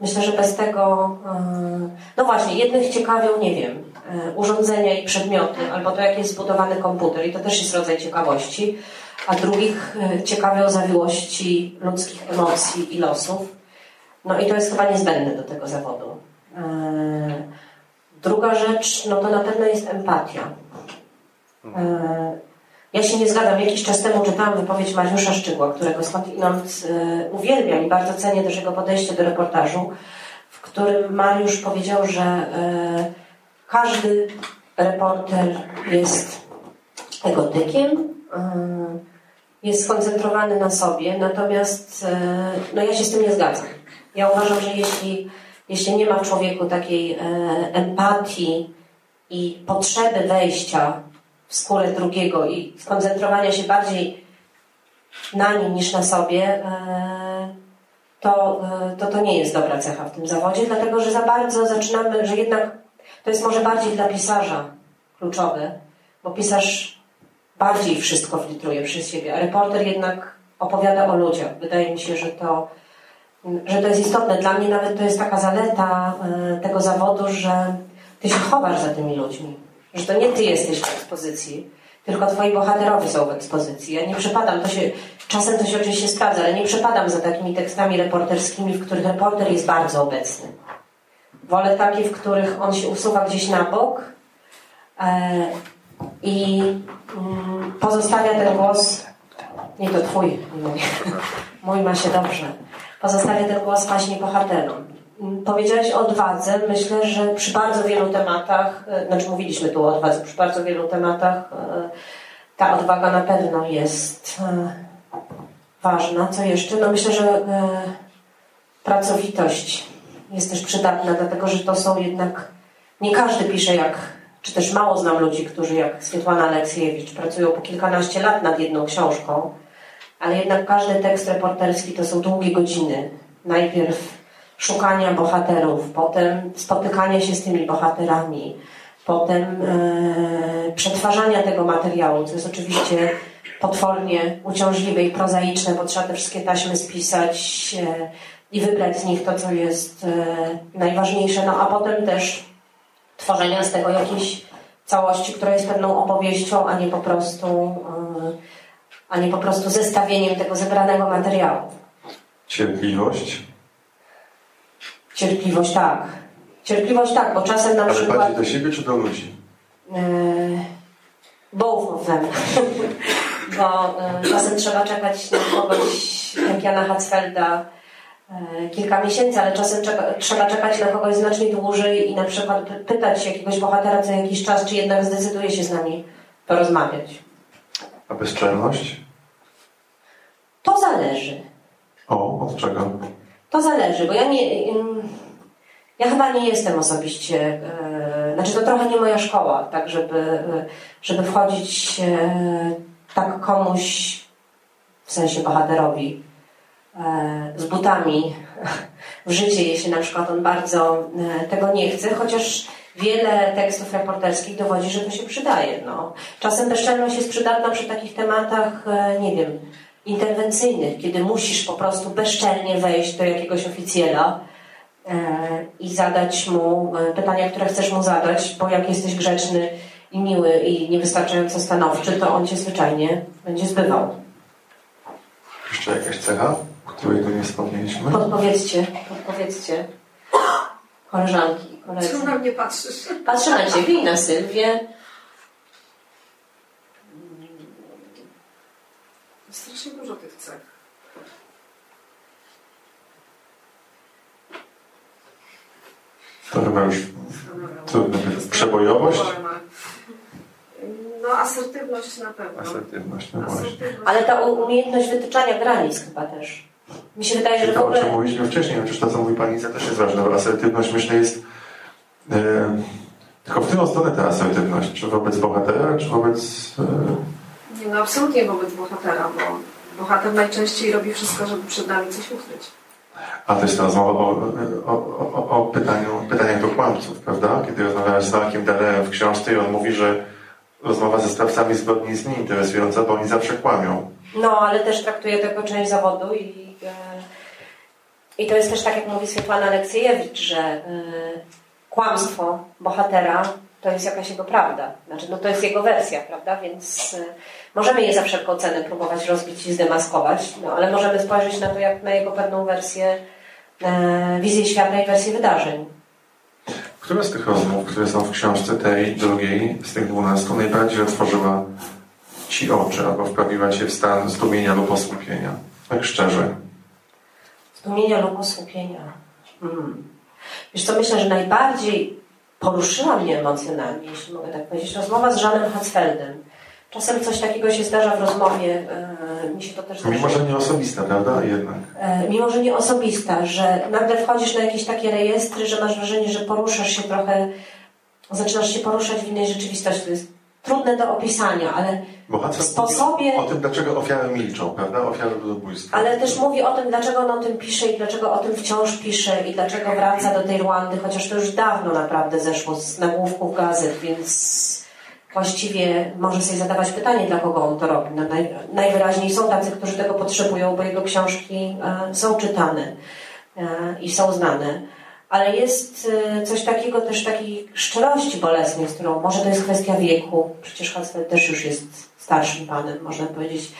Myślę, że bez tego, e, no właśnie, jednych ciekawią, nie wiem, urządzenia i przedmioty, albo to, jak jest zbudowany komputer, i to też jest rodzaj ciekawości, a drugich ciekawią zawiłości ludzkich emocji i losów. No i to jest chyba niezbędne do tego zawodu. Druga rzecz, no to na pewno jest empatia. Ja się nie zgadzam. Jakiś czas temu czytałam wypowiedź Mariusza Szczygła, którego skądinąd uwielbiam i bardzo cenię też jego podejście do reportażu, w którym Mariusz powiedział, że każdy reporter jest egotykiem, y, jest skoncentrowany na sobie, natomiast no ja się z tym nie zgadzam. Ja uważam, że jeśli, jeśli nie ma w człowieku takiej empatii i potrzeby wejścia w skórę drugiego i skoncentrowania się bardziej na nim niż na sobie, e, to, e, to to nie jest dobra cecha w tym zawodzie, dlatego że za bardzo zaczynamy, że jednak to jest może bardziej dla pisarza kluczowe, bo pisarz bardziej wszystko filtruje przez siebie, a reporter jednak opowiada o ludziach. Wydaje mi się, że to, że to jest istotne. Dla mnie nawet to jest taka zaleta e, tego zawodu, że ty się chowasz za tymi ludźmi że to nie ty jesteś w ekspozycji, tylko twoi bohaterowie są w ekspozycji. Ja nie przepadam, to się, czasem to się oczywiście sprawdza, ale nie przepadam za takimi tekstami reporterskimi, w których reporter jest bardzo obecny. Wolę takie, w których on się usuwa gdzieś na bok e, i mm, pozostawia ten głos, nie to twój, mój, mój ma się dobrze, pozostawia ten głos właśnie bohaterom. Powiedziałeś o odwadze. Myślę, że przy bardzo wielu tematach, e, znaczy mówiliśmy tu o odwadze, przy bardzo wielu tematach e, ta odwaga na pewno jest ważna. Co jeszcze? No myślę, że pracowitość jest też przydatna, dlatego że to są jednak, nie każdy pisze jak, czy też mało znam ludzi, którzy jak Swietłana Aleksiejewicz pracują po kilkanaście lat nad jedną książką, ale jednak każdy tekst reporterski to są długie godziny. Najpierw szukania bohaterów, potem spotykania się z tymi bohaterami, potem e, przetwarzania tego materiału, co jest oczywiście potwornie uciążliwe i prozaiczne, bo trzeba te wszystkie taśmy spisać e, i wybrać z nich to, co jest e, najważniejsze, no a potem też tworzenia z tego jakiejś całości, która jest pewną opowieścią, a nie po prostu, e, a nie po prostu zestawieniem tego zebranego materiału. Cierpliwość Cierpliwość tak. Cierpliwość tak, bo czasem na Ale przykład... bardziej do siebie czy do ludzi? Yy, both of them. bo czasem trzeba czekać na kogoś, jak Jana Hatzfelda, kilka miesięcy, ale czasem czeka, trzeba czekać na kogoś znacznie dłużej i na przykład pytać jakiegoś bohatera co jakiś czas, czy jednak zdecyduje się z nami porozmawiać. A bezczelność? To zależy. O, od czego? To zależy, bo ja nie. Ja chyba nie jestem osobiście. E, znaczy, to trochę nie moja szkoła, tak, żeby, żeby wchodzić e, tak komuś, w sensie bohaterowi, e, z butami w życie, jeśli na przykład on bardzo tego nie chce, chociaż wiele tekstów reporterskich dowodzi, że to się przydaje. No. Czasem bezczelność jest przydatna przy takich tematach, nie wiem, interwencyjnych, kiedy musisz po prostu bezczelnie wejść do jakiegoś oficjela e, i zadać mu e, pytania, które chcesz mu zadać, bo jak jesteś grzeczny i miły i niewystarczająco stanowczy, to on cię zwyczajnie będzie zbywał. Jeszcze jakaś cecha, której tu nie wspomnieliśmy? Podpowiedzcie, podpowiedzcie. Koleżanki i koledzy. Czemu na mnie patrzysz? Patrzę na ciebie i na Sylwię. Strasznie dużo tych cech. To chyba już trudne. Przebojowość? No asertywność na pewno. Asertywność, no właśnie. Asertywność. Ale ta umiejętność wytyczania granic chyba też. Mi się wydaje, że Czyli w to, o czym mówiliśmy wcześniej, chociaż to, co mówi Pani Iza, też jest ważne. bo Asertywność, myślę, jest e, tylko w którą stronę ta asertywność? Czy wobec bohatera, czy wobec... E, Nie, no absolutnie wobec bohatera, bo bohater najczęściej robi wszystko, żeby przed nami coś ukryć. a to jest ta rozmowa o, o, o, o pytaniu, pytaniach do kłamców, prawda? Kiedy rozmawiałem z Markiem Dalem w książce i on mówi, że rozmowa ze sprawcami zbrodni jest nieinteresująca, bo oni zawsze kłamią. No, ale też traktuje to jako część zawodu i, e, i to jest też tak, jak mówi Swietłana Aleksiejewicz, że e, kłamstwo bohatera to jest jakaś jego prawda. Znaczy, no to jest jego wersja, prawda? Więc e, możemy je za wszelką cenę próbować rozbić i zdemaskować, no ale możemy spojrzeć na to jak na jego pewną wersję, e, wizję świata i wersję wydarzeń. Która z tych rozmów, które są w książce tej drugiej, z tych dwunastu, najbardziej otworzyła Ci oczy albo wprawiła Cię w stan zdumienia lub osłupienia? Tak szczerze. Zdumienia lub osłupienia. Mm. Wiesz co, myślę, że najbardziej poruszyła mnie emocjonalnie, jeśli mogę tak powiedzieć, rozmowa z Żanem Hatzfeldem. Czasem coś takiego się zdarza w rozmowie, e, mi się to też Mimo, zdarzyło. że nie osobista, prawda? Jednak. E, mimo że nie osobista, że nagle wchodzisz na jakieś takie rejestry, że masz wrażenie, że poruszasz się trochę, zaczynasz się poruszać w innej rzeczywistości. To jest trudne do opisania, ale Bohater W sposobie- o tym, dlaczego ofiary milczą, prawda? Ofiary ludobójstwa. Ale też mówi o tym, dlaczego on o tym pisze i dlaczego o tym wciąż pisze i dlaczego wraca do tej Rwandy, chociaż to już dawno naprawdę zeszło z nagłówków gazet, więc właściwie może sobie zadawać pytanie, dla kogo on to robi. No, naj, najwyraźniej są tacy, którzy tego potrzebują, bo jego książki e, są czytane e, i są znane. Ale jest e, coś takiego też takiej szczerości bolesnej, z którą może to jest kwestia wieku. Przecież Hatzfeld też już jest starszym panem, można powiedzieć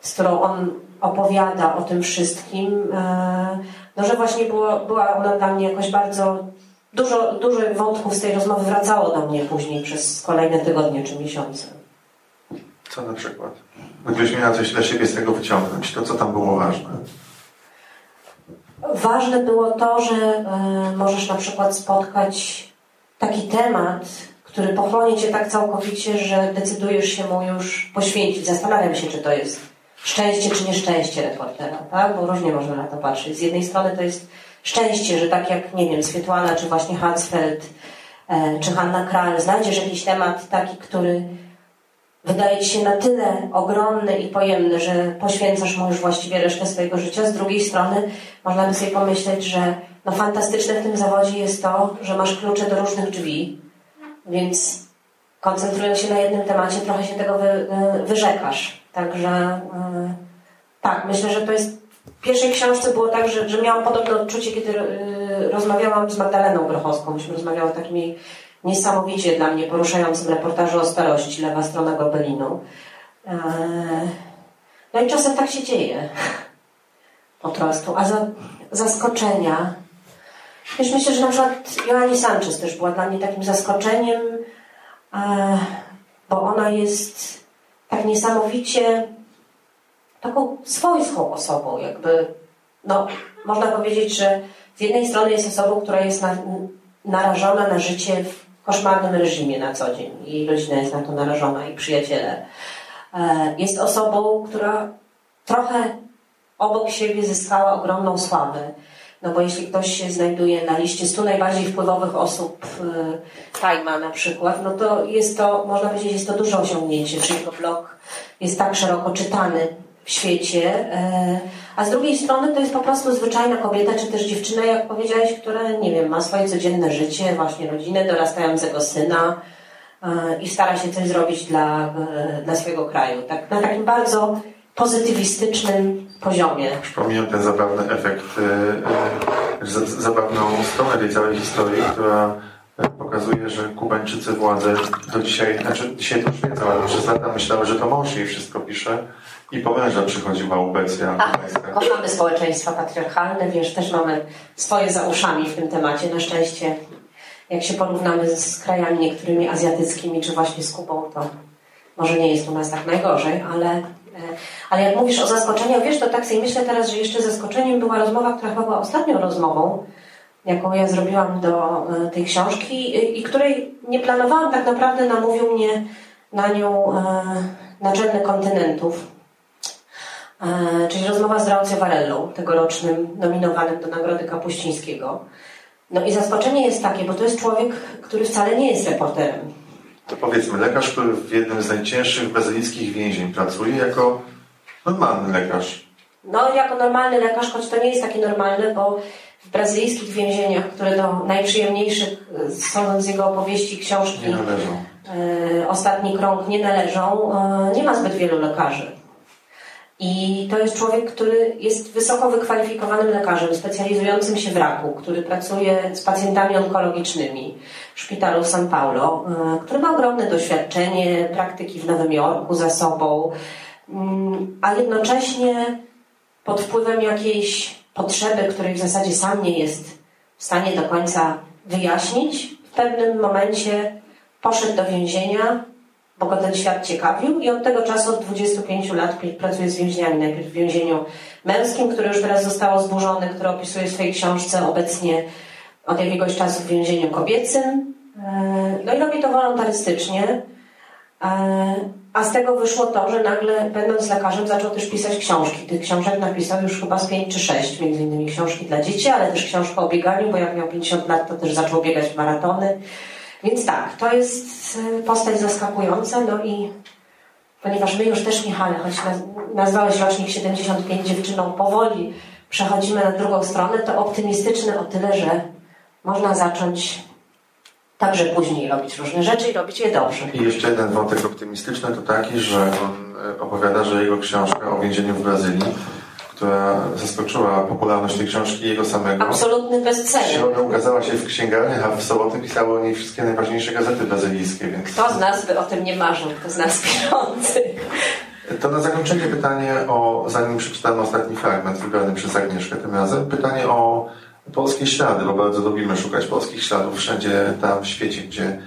z którą on opowiada o tym wszystkim, e, no że właśnie było, była ona dla mnie jakoś bardzo dużo, dużo wątków z tej rozmowy wracało do mnie później przez kolejne tygodnie czy miesiące. Co na przykład? Gdybyś miała coś dla siebie z tego wyciągnąć, to co tam było ważne? Ważne było to, że e, możesz na przykład spotkać taki temat, który pochłonie cię tak całkowicie, że decydujesz się mu już poświęcić. Zastanawiam się, czy to jest szczęście czy nieszczęście reportera, tak? Bo różnie można na to patrzeć. Z jednej strony to jest szczęście, że tak jak, nie wiem, Swietłana, czy właśnie Hansfeld, e, czy Hanna Kral, znajdziesz jakiś temat taki, który wydaje ci się na tyle ogromny i pojemny, że poświęcasz mu już właściwie resztę swojego życia. Z drugiej strony można by sobie pomyśleć, że no fantastyczne w tym zawodzie jest to, że masz klucze do różnych drzwi, więc koncentrując się na jednym temacie, trochę się tego wy, wyrzekasz. Także y, tak, myślę, że to jest. W pierwszej książce było tak, że, że miałam podobne odczucie, kiedy y, rozmawiałam z Magdaleną Grochowską. Myśmy rozmawiały o takim jej niesamowicie dla mnie poruszającym reportażu o starości, lewa strona Gobelinu. E, No i czasem tak się dzieje. Po prostu. A za, zaskoczenia. Wiesz, myślę, że na przykład Joanni Sanchez też była dla mnie takim zaskoczeniem, e, bo ona jest tak niesamowicie taką swojską osobą, jakby, no, można powiedzieć, że z jednej strony jest osobą, która jest na, narażona na życie w koszmarnym reżimie na co dzień. Jej rodzina jest na to narażona i przyjaciele. E, Jest osobą, która trochę obok siebie zyskała ogromną sławę. No bo jeśli ktoś się znajduje na liście 100 najbardziej wpływowych osób e, Time'a na przykład, no to jest to, można powiedzieć, jest to duże osiągnięcie, że jego blog jest tak szeroko czytany w świecie. e, A z drugiej strony to jest po prostu zwyczajna kobieta, czy też dziewczyna, jak powiedziałeś, która, nie wiem, ma swoje codzienne życie, właśnie rodzinę, dorastającego syna e, i stara się coś zrobić dla, e, dla swojego kraju. Tak, na takim bardzo pozytywistycznym poziomie. Przypominam ten zabawny efekt, zabawną stronę tej całej historii, która pokazuje, że Kubańczycy władzę do dzisiaj, znaczy dzisiaj to już wiedzą, ale przez lata myślały, że to mąż jej wszystko pisze i po męża przychodziła ubecja kubańska. kochamy społeczeństwa patriarchalne, wiesz, też mamy swoje za uszami w tym temacie. Na szczęście, jak się porównamy z, z krajami niektórymi azjatyckimi, czy właśnie z Kubą, to może nie jest u nas tak najgorzej, ale, e, ale jak mówisz o zaskoczeniach, wiesz, to tak sobie myślę teraz, że jeszcze zaskoczeniem była rozmowa, która chyba była ostatnią rozmową, jaką ja zrobiłam do e, tej książki i, której nie planowałam tak naprawdę, namówił mnie na nią e, Naczelny Kontynentów, e, czyli rozmowa z Raucio Varellą, tegorocznym nominowanym do Nagrody Kapuścińskiego. No i zaskoczenie jest takie, bo to jest człowiek, który wcale nie jest reporterem. To powiedzmy, lekarz, który w jednym z najcięższych brazylijskich więzień pracuje jako normalny lekarz. No, jako normalny lekarz, choć to nie jest takie normalne, bo w brazylijskich więzieniach, które do najprzyjemniejszych, sądząc z jego opowieści, książki, Nie należą. e, Ostatni Krąg nie należą, e, nie ma zbyt wielu lekarzy. I to jest człowiek, który jest wysoko wykwalifikowanym lekarzem, specjalizującym się w raku, który pracuje z pacjentami onkologicznymi w szpitalu w São Paulo, e, który ma ogromne doświadczenie praktyki w Nowym Jorku za sobą, mm, a jednocześnie pod wpływem jakiejś potrzeby, której w zasadzie sam nie jest w stanie do końca wyjaśnić, w pewnym momencie poszedł do więzienia, bo go ten świat ciekawił i od tego czasu, od 25 lat pracuje z więźniami. Najpierw w więzieniu męskim, które już teraz zostało zburzone, które opisuje w swojej książce obecnie od jakiegoś czasu w więzieniu kobiecym. E, No i robi to wolontarystycznie. A z tego wyszło to, że nagle, będąc lekarzem, zaczął też pisać książki. Tych książek napisał już chyba z pięć czy sześć, między innymi książki dla dzieci, ale też książkę o bieganiu, bo jak miał 50 lat, to też zaczął biegać w maratony. Więc tak, to jest e, postać zaskakująca, no i ponieważ my już też, Michale, choć naz- nazwałeś rocznik 75 dziewczyną, powoli przechodzimy na drugą stronę, to optymistyczny o tyle, że można zacząć także później robić różne rzeczy i robić je dobrze. I jeszcze jeden wątek optymistyczny to taki, że on e, opowiada, że jego książka o więzieniu w Brazylii, która zaskoczyła popularność tej książki jego samego, Absolutny bestseller. środę ukazała się w księgarniach, a w sobotę pisały o niej wszystkie najważniejsze gazety brazylijskie, więc Kto z nas by o tym nie marzył? Kto z nas pieniądzy? to na zakończenie pytanie o, zanim przeczytamy ostatni fragment wybrany przez Agnieszkę tym razem, pytanie o polskie ślady, bo bardzo lubimy szukać polskich śladów wszędzie tam w świecie, gdzie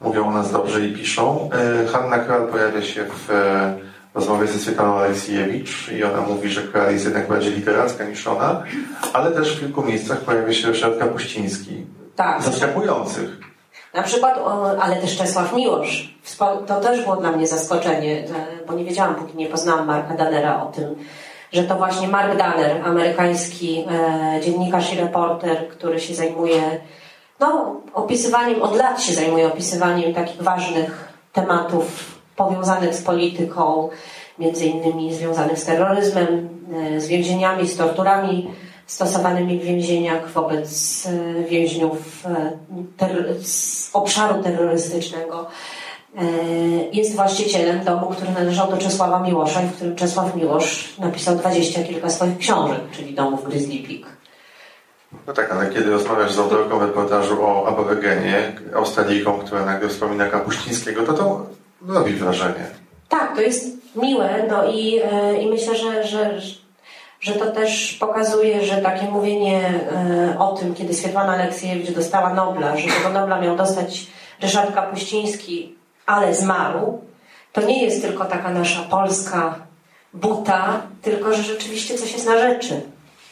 mówią o nas dobrze i piszą. E, Hanna Kral pojawia się w e, rozmowie ze Swietlaną Aleksiejewicz i ona mówi, że Kral jest jednak bardziej literacka niż ona, ale też w kilku miejscach pojawia się Ryszard Kapuściński. Tak. Zaskakujących. Na przykład, ale też Czesław Miłosz. To też było dla mnie zaskoczenie, e, bo nie wiedziałam, póki nie poznałam Marka Danera o tym, że to właśnie Mark Danner, amerykański e, dziennikarz i reporter, który się zajmuje no, opisywaniem, od lat się zajmuje opisywaniem takich ważnych tematów powiązanych z polityką, między innymi związanych z terroryzmem, e, z więzieniami, z torturami stosowanymi w więzieniach wobec e, więźniów terro- z obszaru terrorystycznego. E, Jest właścicielem domu, który należał do Czesława Miłosza i w którym Czesław Miłosz napisał dwadzieścia kilka swoich książek, czyli domów Grizzly Peak. No tak, ale kiedy rozmawiasz z autorką reportażu o aborygenie, Australijką, która nagle wspomina Kapuścińskiego, to to robi wrażenie. Tak, to jest miłe, no i, e, i myślę, że, że, że to też pokazuje, że takie mówienie e, o tym, kiedy Swietłana Aleksiejewicz dostała Nobla, że tego Nobla miał dostać Ryszard Kapuściński, ale zmarł, to nie jest tylko taka nasza polska buta, tylko że rzeczywiście coś jest na rzeczy.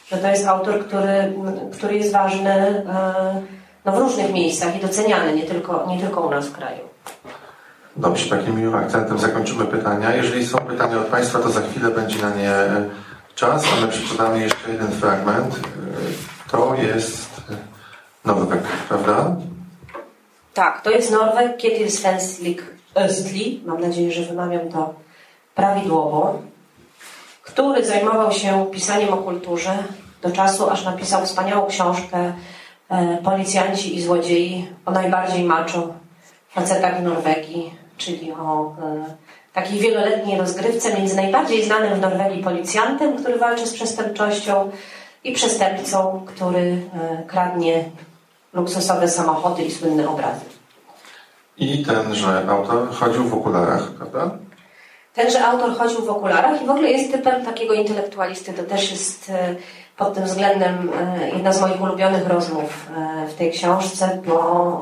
Że to jest autor, który, który jest ważny e, no, w różnych miejscach i doceniany, nie tylko, nie tylko u nas w kraju. Dobrze, takim miłym akcentem zakończymy pytania. Jeżeli są pytania od Państwa, to za chwilę będzie na nie czas, a my przeczytamy jeszcze jeden fragment. To jest Norweg, prawda? Tak, to jest Norweg, Ketil Svenslik Östli, mam nadzieję, że wymawiam to prawidłowo, który zajmował się pisaniem o kulturze do czasu, aż napisał wspaniałą książkę e, Policjanci i złodziei o najbardziej macho facetach w Norwegii, czyli o e, takiej wieloletniej rozgrywce między najbardziej znanym w Norwegii policjantem, który walczy z przestępczością i przestępcą, który e, kradnie luksusowe samochody i słynne obrazy. I tenże autor chodził w okularach, prawda? Tenże autor chodził w okularach i w ogóle jest typem takiego intelektualisty. To też jest e, pod tym względem e, jedna z moich ulubionych rozmów e, w tej książce, bo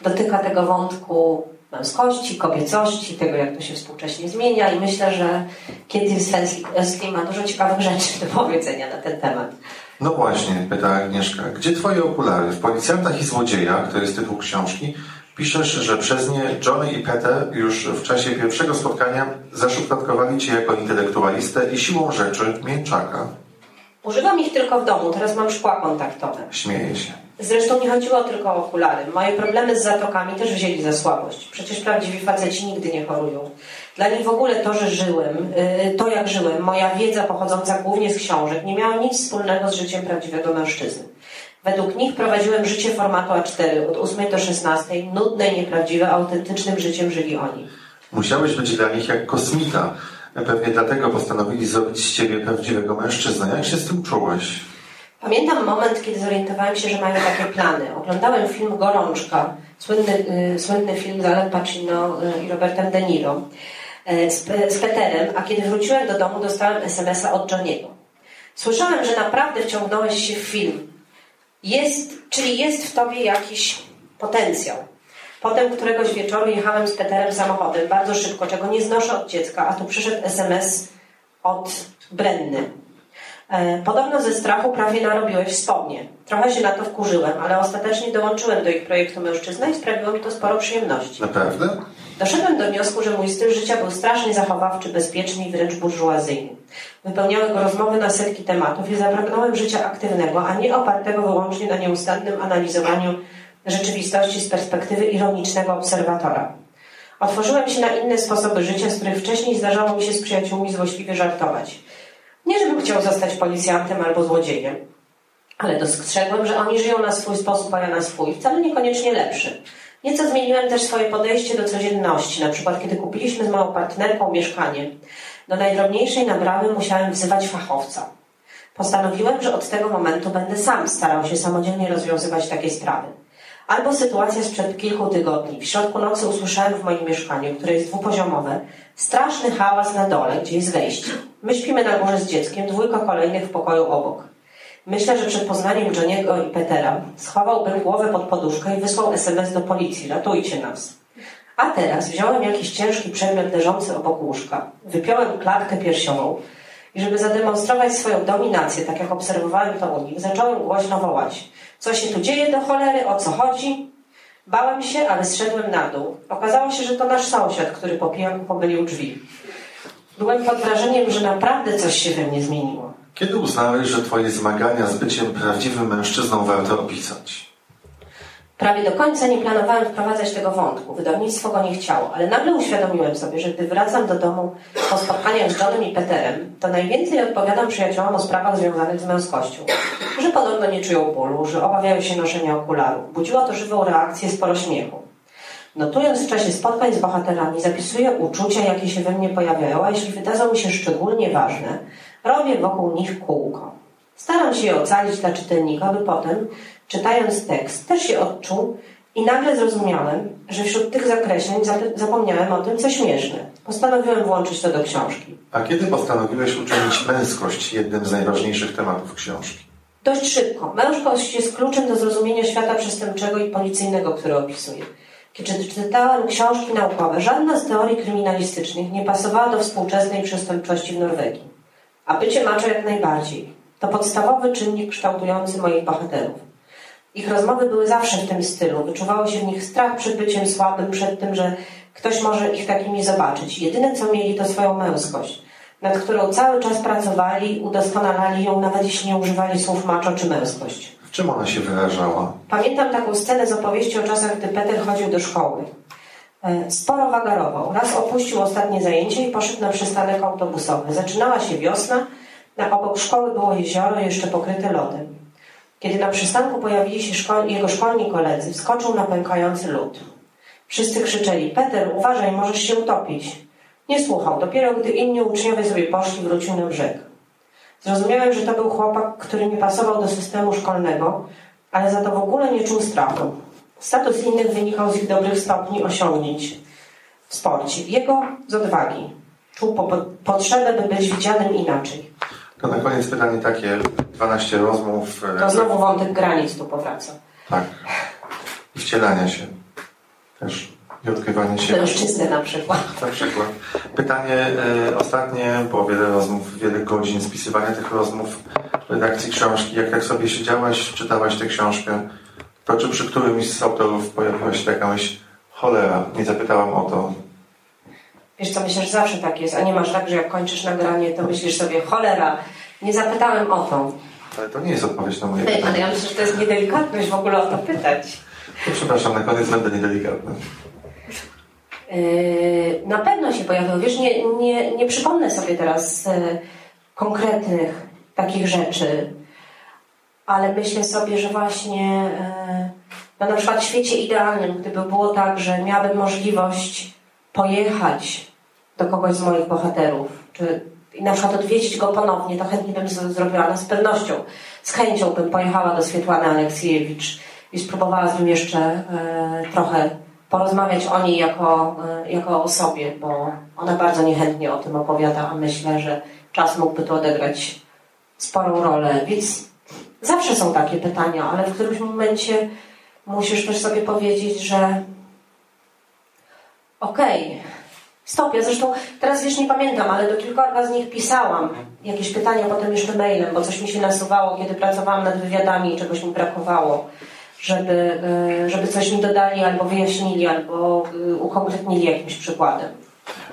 dotyka tego wątku męskości, kobiecości, tego jak to się współcześnie zmienia i myślę, że kiedy Svenslik Östli ma dużo ciekawych rzeczy do powiedzenia na ten temat. No właśnie, pyta Agnieszka. Gdzie Twoje okulary? W Policjantach i Złodziejach, to jest tytuł książki, Piszesz, że przez nie Johnny i Peter już w czasie pierwszego spotkania zaszufladkowali cię jako intelektualistę i siłą rzeczy mięczaka. Używam ich tylko w domu, teraz mam szkła kontaktowe. Śmieje się. Zresztą nie chodziło tylko o okulary. Moje problemy z zatokami też wzięli za słabość. Przecież prawdziwi faceci nigdy nie chorują. Dla nich w ogóle to, że żyłem, yy, to jak żyłem, moja wiedza pochodząca głównie z książek, nie miała nic wspólnego z życiem prawdziwego mężczyzny. Według nich prowadziłem życie formatu A4 od 8 do 16, nudne nieprawdziwe, autentycznym życiem żyli oni. Musiałeś być dla nich jak kosmita. Pewnie dlatego postanowili zrobić z ciebie prawdziwego mężczyznę. Jak się z tym czułeś? Pamiętam moment, kiedy zorientowałem się, że mają takie plany. Oglądałem film Gorączka, słynny, y, słynny film z Alem Pacino y, i Robertem De Niro y, z, z Peterem, a kiedy wróciłem do domu, dostałem SMS-a od Johniego. Słyszałem, że naprawdę wciągnąłeś się w film. Jest, czyli jest w tobie jakiś potencjał. Potem któregoś wieczoru jechałem z Peterem samochodem, bardzo szybko, czego nie znoszę od dziecka, a tu przyszedł SMS od Brenny. E, podobno ze strachu prawie narobiłeś spodnie. Trochę się na to wkurzyłem, ale ostatecznie dołączyłem do ich projektu mężczyzna i sprawiło mi to sporo przyjemności. Naprawdę? Doszedłem do wniosku, że mój styl życia był strasznie zachowawczy, bezpieczny i wręcz burżuazyjny. Wypełniały go rozmowy na setki tematów i zapragnąłem życia aktywnego, a nie opartego wyłącznie na nieustannym analizowaniu rzeczywistości z perspektywy ironicznego obserwatora. Otworzyłem się na inne sposoby życia, z których wcześniej zdarzało mi się z przyjaciółmi złośliwie żartować. Nie, żebym chciał zostać policjantem albo złodziejem, ale dostrzegłem, że oni żyją na swój sposób, a ja na swój, wcale niekoniecznie lepszy. Nieco zmieniłem też swoje podejście do codzienności. Na przykład, kiedy kupiliśmy z moją partnerką mieszkanie, do najdrobniejszej naprawy musiałem wzywać fachowca. Postanowiłem, że od tego momentu będę sam starał się samodzielnie rozwiązywać takie sprawy. Albo sytuacja sprzed kilku tygodni. W środku nocy usłyszałem w moim mieszkaniu, które jest dwupoziomowe, straszny hałas na dole, gdzie jest wejście. My śpimy na górze z dzieckiem, dwójka kolejnych w pokoju obok. Myślę, że przed poznaniem Johniego i Petera schowałbym głowę pod poduszkę i wysłał SMS do policji. Ratujcie nas. A teraz wziąłem jakiś ciężki przedmiot leżący obok łóżka. Wypiąłem klatkę piersiową i żeby zademonstrować swoją dominację, tak jak obserwowałem to u nich, zacząłem głośno wołać. Co się tu dzieje do cholery? O co chodzi? Bałem się, ale zszedłem na dół. Okazało się, że to nasz sąsiad, który po pijaku pomylił drzwi. Byłem pod wrażeniem, że naprawdę coś się we mnie zmieniło. Kiedy uznałeś, że twoje zmagania z byciem prawdziwym mężczyzną warto opisać? Prawie do końca nie planowałem wprowadzać tego wątku. Wydawnictwo go nie chciało, ale nagle uświadomiłem sobie, że gdy wracam do domu po spotkaniach z Johnem i Peterem, to najwięcej odpowiadam przyjaciołom o sprawach związanych z męskością. Że podobno nie czują bólu, że obawiają się noszenia okularów. Budziło to żywą reakcję, sporo śmiechu. Notując w czasie spotkań z bohaterami, zapisuję uczucia, jakie się we mnie pojawiają, a jeśli wydadzą mi się szczególnie ważne, robię wokół nich kółko. Staram się je ocalić dla czytelnika, by potem, czytając tekst, też się odczuł i nagle zrozumiałem, że wśród tych zakreśleń zapomniałem o tym, co śmieszne. Postanowiłem włączyć to do książki. A kiedy postanowiłeś uczynić męskość jednym z najważniejszych tematów książki? Dość szybko. Męskość jest kluczem do zrozumienia świata przestępczego i policyjnego, który opisuję. Kiedy czytałem książki naukowe, żadna z teorii kryminalistycznych nie pasowała do współczesnej przestępczości w Norwegii. A bycie macho jak najbardziej. To podstawowy czynnik kształtujący moich bohaterów. Ich rozmowy były zawsze w tym stylu. Wyczuwało się w nich strach przed byciem słabym, przed tym, że ktoś może ich takimi zobaczyć. Jedyne, co mieli, to swoją męskość, nad którą cały czas pracowali, udoskonalali ją, nawet jeśli nie używali słów macho czy męskość. W czym ona się wyrażała? Pamiętam taką scenę z opowieści o czasach, gdy Peter chodził do szkoły. E, sporo wagarował. Raz opuścił ostatnie zajęcie i poszedł na przystanek autobusowy. Zaczynała się wiosna, na obok szkoły było jezioro jeszcze pokryte lodem. Kiedy na przystanku pojawili się jego szkolni koledzy, wskoczył na pękający lód. Wszyscy krzyczeli, Peter, uważaj, możesz się utopić. Nie słuchał. Dopiero gdy inni uczniowie sobie poszli, wrócił na brzeg. Zrozumiałem, że to był chłopak, który nie pasował do systemu szkolnego, ale za to w ogóle nie czuł strachu. Status innych wynikał z ich dobrych stopni osiągnięć w sporcie. Jego z odwagi. Czuł po potrzebę, by być widzianym inaczej. To na koniec pytanie takie, 12 rozmów. E, to znowu wątek granic tu powraca. Tak. I wcielania się. Też. I odkrywanie się. Mężczyzny na przykład. Na przykład. Pytanie e, ostatnie, po wiele rozmów, wiele godzin spisywania tych rozmów, redakcji książki. Jak tak sobie siedziałaś, czytałaś tę książkę, to czy przy którymś z autorów pojawiła się jakaś Cholera, nie zapytałam o to. Wiesz co, myślę, że zawsze tak jest, a nie masz tak, że jak kończysz nagranie, to myślisz sobie, cholera, nie zapytałem o to. Ale to nie jest odpowiedź na moje Ej, ale pytanie. ja myślę, że to jest niedelikatność w ogóle o to pytać. To przepraszam, na koniec będę niedelikatny. Yy, Na pewno się pojawią. Wiesz, nie, nie, nie przypomnę sobie teraz e, konkretnych takich rzeczy, ale myślę sobie, że właśnie e, no na przykład w świecie idealnym, gdyby było tak, że miałabym możliwość pojechać do kogoś z moich bohaterów, czy i na przykład odwiedzić go ponownie, to chętnie bym zrobiła, no z pewnością, z chęcią bym pojechała do Swietłany Aleksiejewicz i spróbowała z nim jeszcze e, trochę porozmawiać o niej jako, e, jako o osobie, bo ona bardzo niechętnie o tym opowiada, a myślę, że czas mógłby tu odegrać sporą rolę. Więc zawsze są takie pytania, ale w którymś momencie musisz też sobie powiedzieć, że okej, stop. Ja zresztą teraz wiesz, nie pamiętam, ale do kilkorga z nich pisałam jakieś pytania potem jeszcze mailem, bo coś mi się nasuwało, kiedy pracowałam nad wywiadami i czegoś mi brakowało, żeby, e, żeby coś mi dodali albo wyjaśnili, albo e, ukonkretnili jakimś przykładem.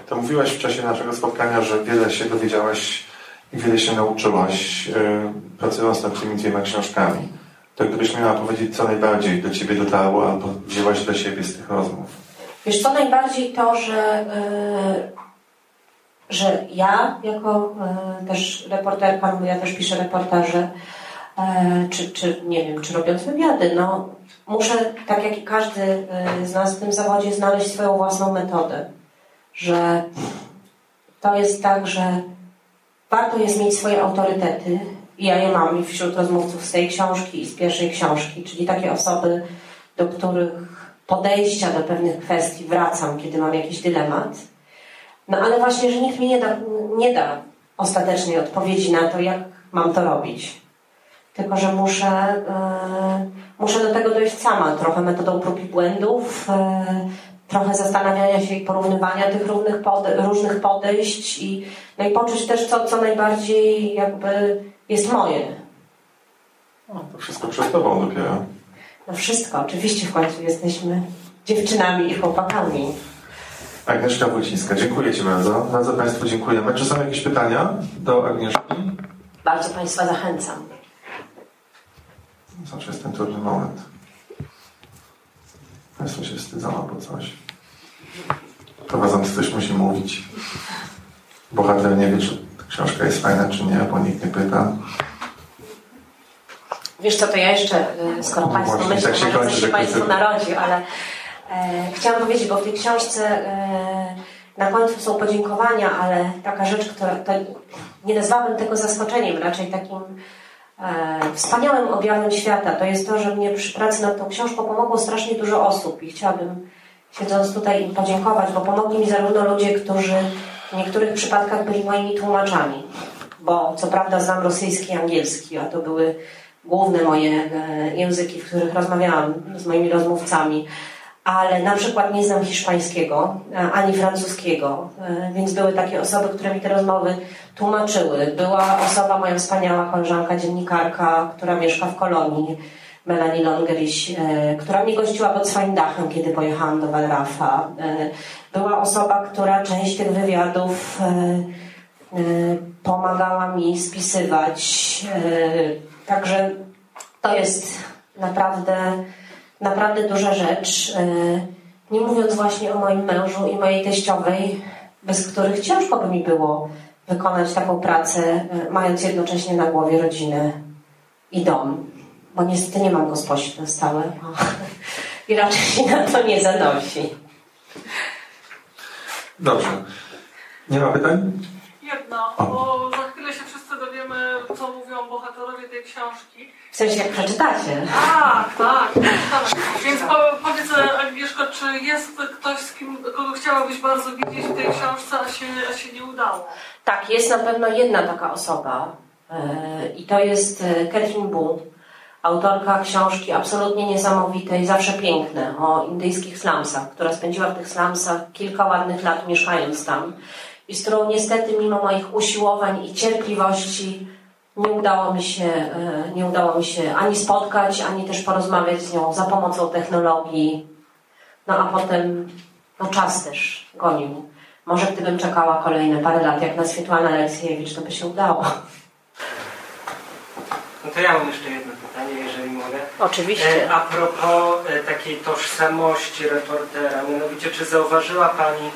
To mówiłaś w czasie naszego spotkania, że wiele się dowiedziałaś wiele się nauczyłaś, yy, pracując nad tymi dwiema książkami. To gdybyś miała powiedzieć, co najbardziej do Ciebie dotarło albo wzięłaś dla siebie z tych rozmów. Wiesz co, najbardziej to, że, e, że ja jako e, też reporterka, bo ja też piszę reportaże, e, czy, czy nie wiem, czy robiąc wywiady, no muszę, tak jak i każdy e, z nas w tym zawodzie, znaleźć swoją własną metodę. Że to jest tak, że warto jest mieć swoje autorytety ja je mam i wśród rozmówców z tej książki i z pierwszej książki, czyli takie osoby, do których podejścia do pewnych kwestii wracam, kiedy mam jakiś dylemat. No ale właśnie, że nikt mi nie da, nie da ostatecznej odpowiedzi na to, jak mam to robić. Tylko, że muszę, e, muszę do tego dojść sama, trochę metodą prób i błędów, e, trochę zastanawiania się i porównywania tych różnych, pode, różnych podejść i, no i poczuć też, co, co najbardziej jakby jest moje. No, to wszystko przed Tobą dopiero. No wszystko, oczywiście w końcu jesteśmy dziewczynami i chłopakami. Agnieszka Wójcińska, dziękuję Ci bardzo. Bardzo Państwu dziękujemy. Czy są jakieś pytania do Agnieszki? Bardzo Państwa zachęcam. Zawsze jest ten trudny moment. Państwo się wstydzą albo coś. Prowadzący coś musi mówić. Bohater nie wie, czy książka jest fajna, czy nie, bo nikt nie pyta. Wiesz co, to ja jeszcze, y, skoro No Państwo myślą, tak się kończy, że Państwu kończy. narodzi, ale e, chciałam powiedzieć, bo w tej książce e, na końcu są podziękowania, ale taka rzecz, która to, nie nazwałabym tego zaskoczeniem, raczej takim e, wspaniałym objawem świata, to jest to, że mnie przy pracy nad tą książką pomogło strasznie dużo osób i chciałabym siedząc tutaj im podziękować, bo pomogli mi zarówno ludzie, którzy w niektórych przypadkach byli moimi tłumaczami, bo co prawda znam rosyjski i angielski, a to były główne moje e, języki, w których rozmawiałam z moimi rozmówcami, ale na przykład nie znam hiszpańskiego e, ani francuskiego, e, więc były takie osoby, które mi te rozmowy tłumaczyły. Była osoba, moja wspaniała koleżanka, dziennikarka, która mieszka w Kolonii, Melanie Longeriś, e, która mnie gościła pod swoim dachem, kiedy pojechałam do Walrafa. Była osoba, która część tych wywiadów pomagała mi spisywać. Także to jest naprawdę, naprawdę duża rzecz. E, Nie mówiąc właśnie o moim mężu i mojej teściowej, bez których ciężko by mi było wykonać taką pracę, e, mając jednocześnie na głowie rodzinę i dom. Bo niestety nie mam gosposi na stałe. I raczej się na to nie zanosi. Dobrze. Nie ma pytań? Jedno, bo dowiemy, co mówią bohaterowie tej książki. W sensie jak przeczytacie. Tak, tak. tak. Więc po, powiedz Agnieszko, czy jest ktoś, z kim, kogo chciałabyś bardzo widzieć w tej książce, a się, a się nie udało? Tak, jest na pewno jedna taka osoba e, i to jest e, Catherine Boone, autorka książki absolutnie niesamowitej, zawsze piękne, o indyjskich slumsach, która spędziła w tych slumsach kilka ładnych lat mieszkając tam i z którą niestety mimo moich usiłowań i cierpliwości nie udało mi się, e, nie udało mi się ani spotkać, ani też porozmawiać z nią za pomocą technologii. No a potem no czas też gonił. Może gdybym czekała kolejne parę lat, jak na Swietłana Aleksiejewicz, to by się udało. No to ja mam jeszcze jedno pytanie, jeżeli mogę. Oczywiście. E, a propos e, takiej tożsamości reportera, mianowicie czy zauważyła Pani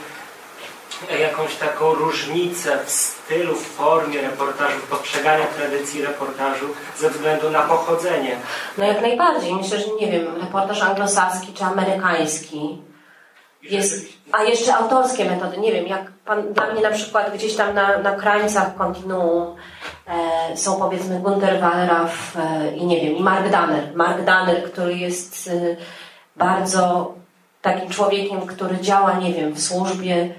jakąś taką różnicę w stylu, w formie reportażu, w postrzeganiu tradycji reportażu ze względu na pochodzenie? No jak najbardziej. Myślę, że nie wiem, reportaż anglosaski czy amerykański jest, a jeszcze autorskie metody. Nie wiem, jak pan, dla mnie na przykład gdzieś tam na, na krańcach kontinuum e, są powiedzmy Gunter Wallraff e, i nie wiem, i Mark Danner. Mark Danner, który jest e, bardzo takim człowiekiem, który działa, nie wiem, w służbie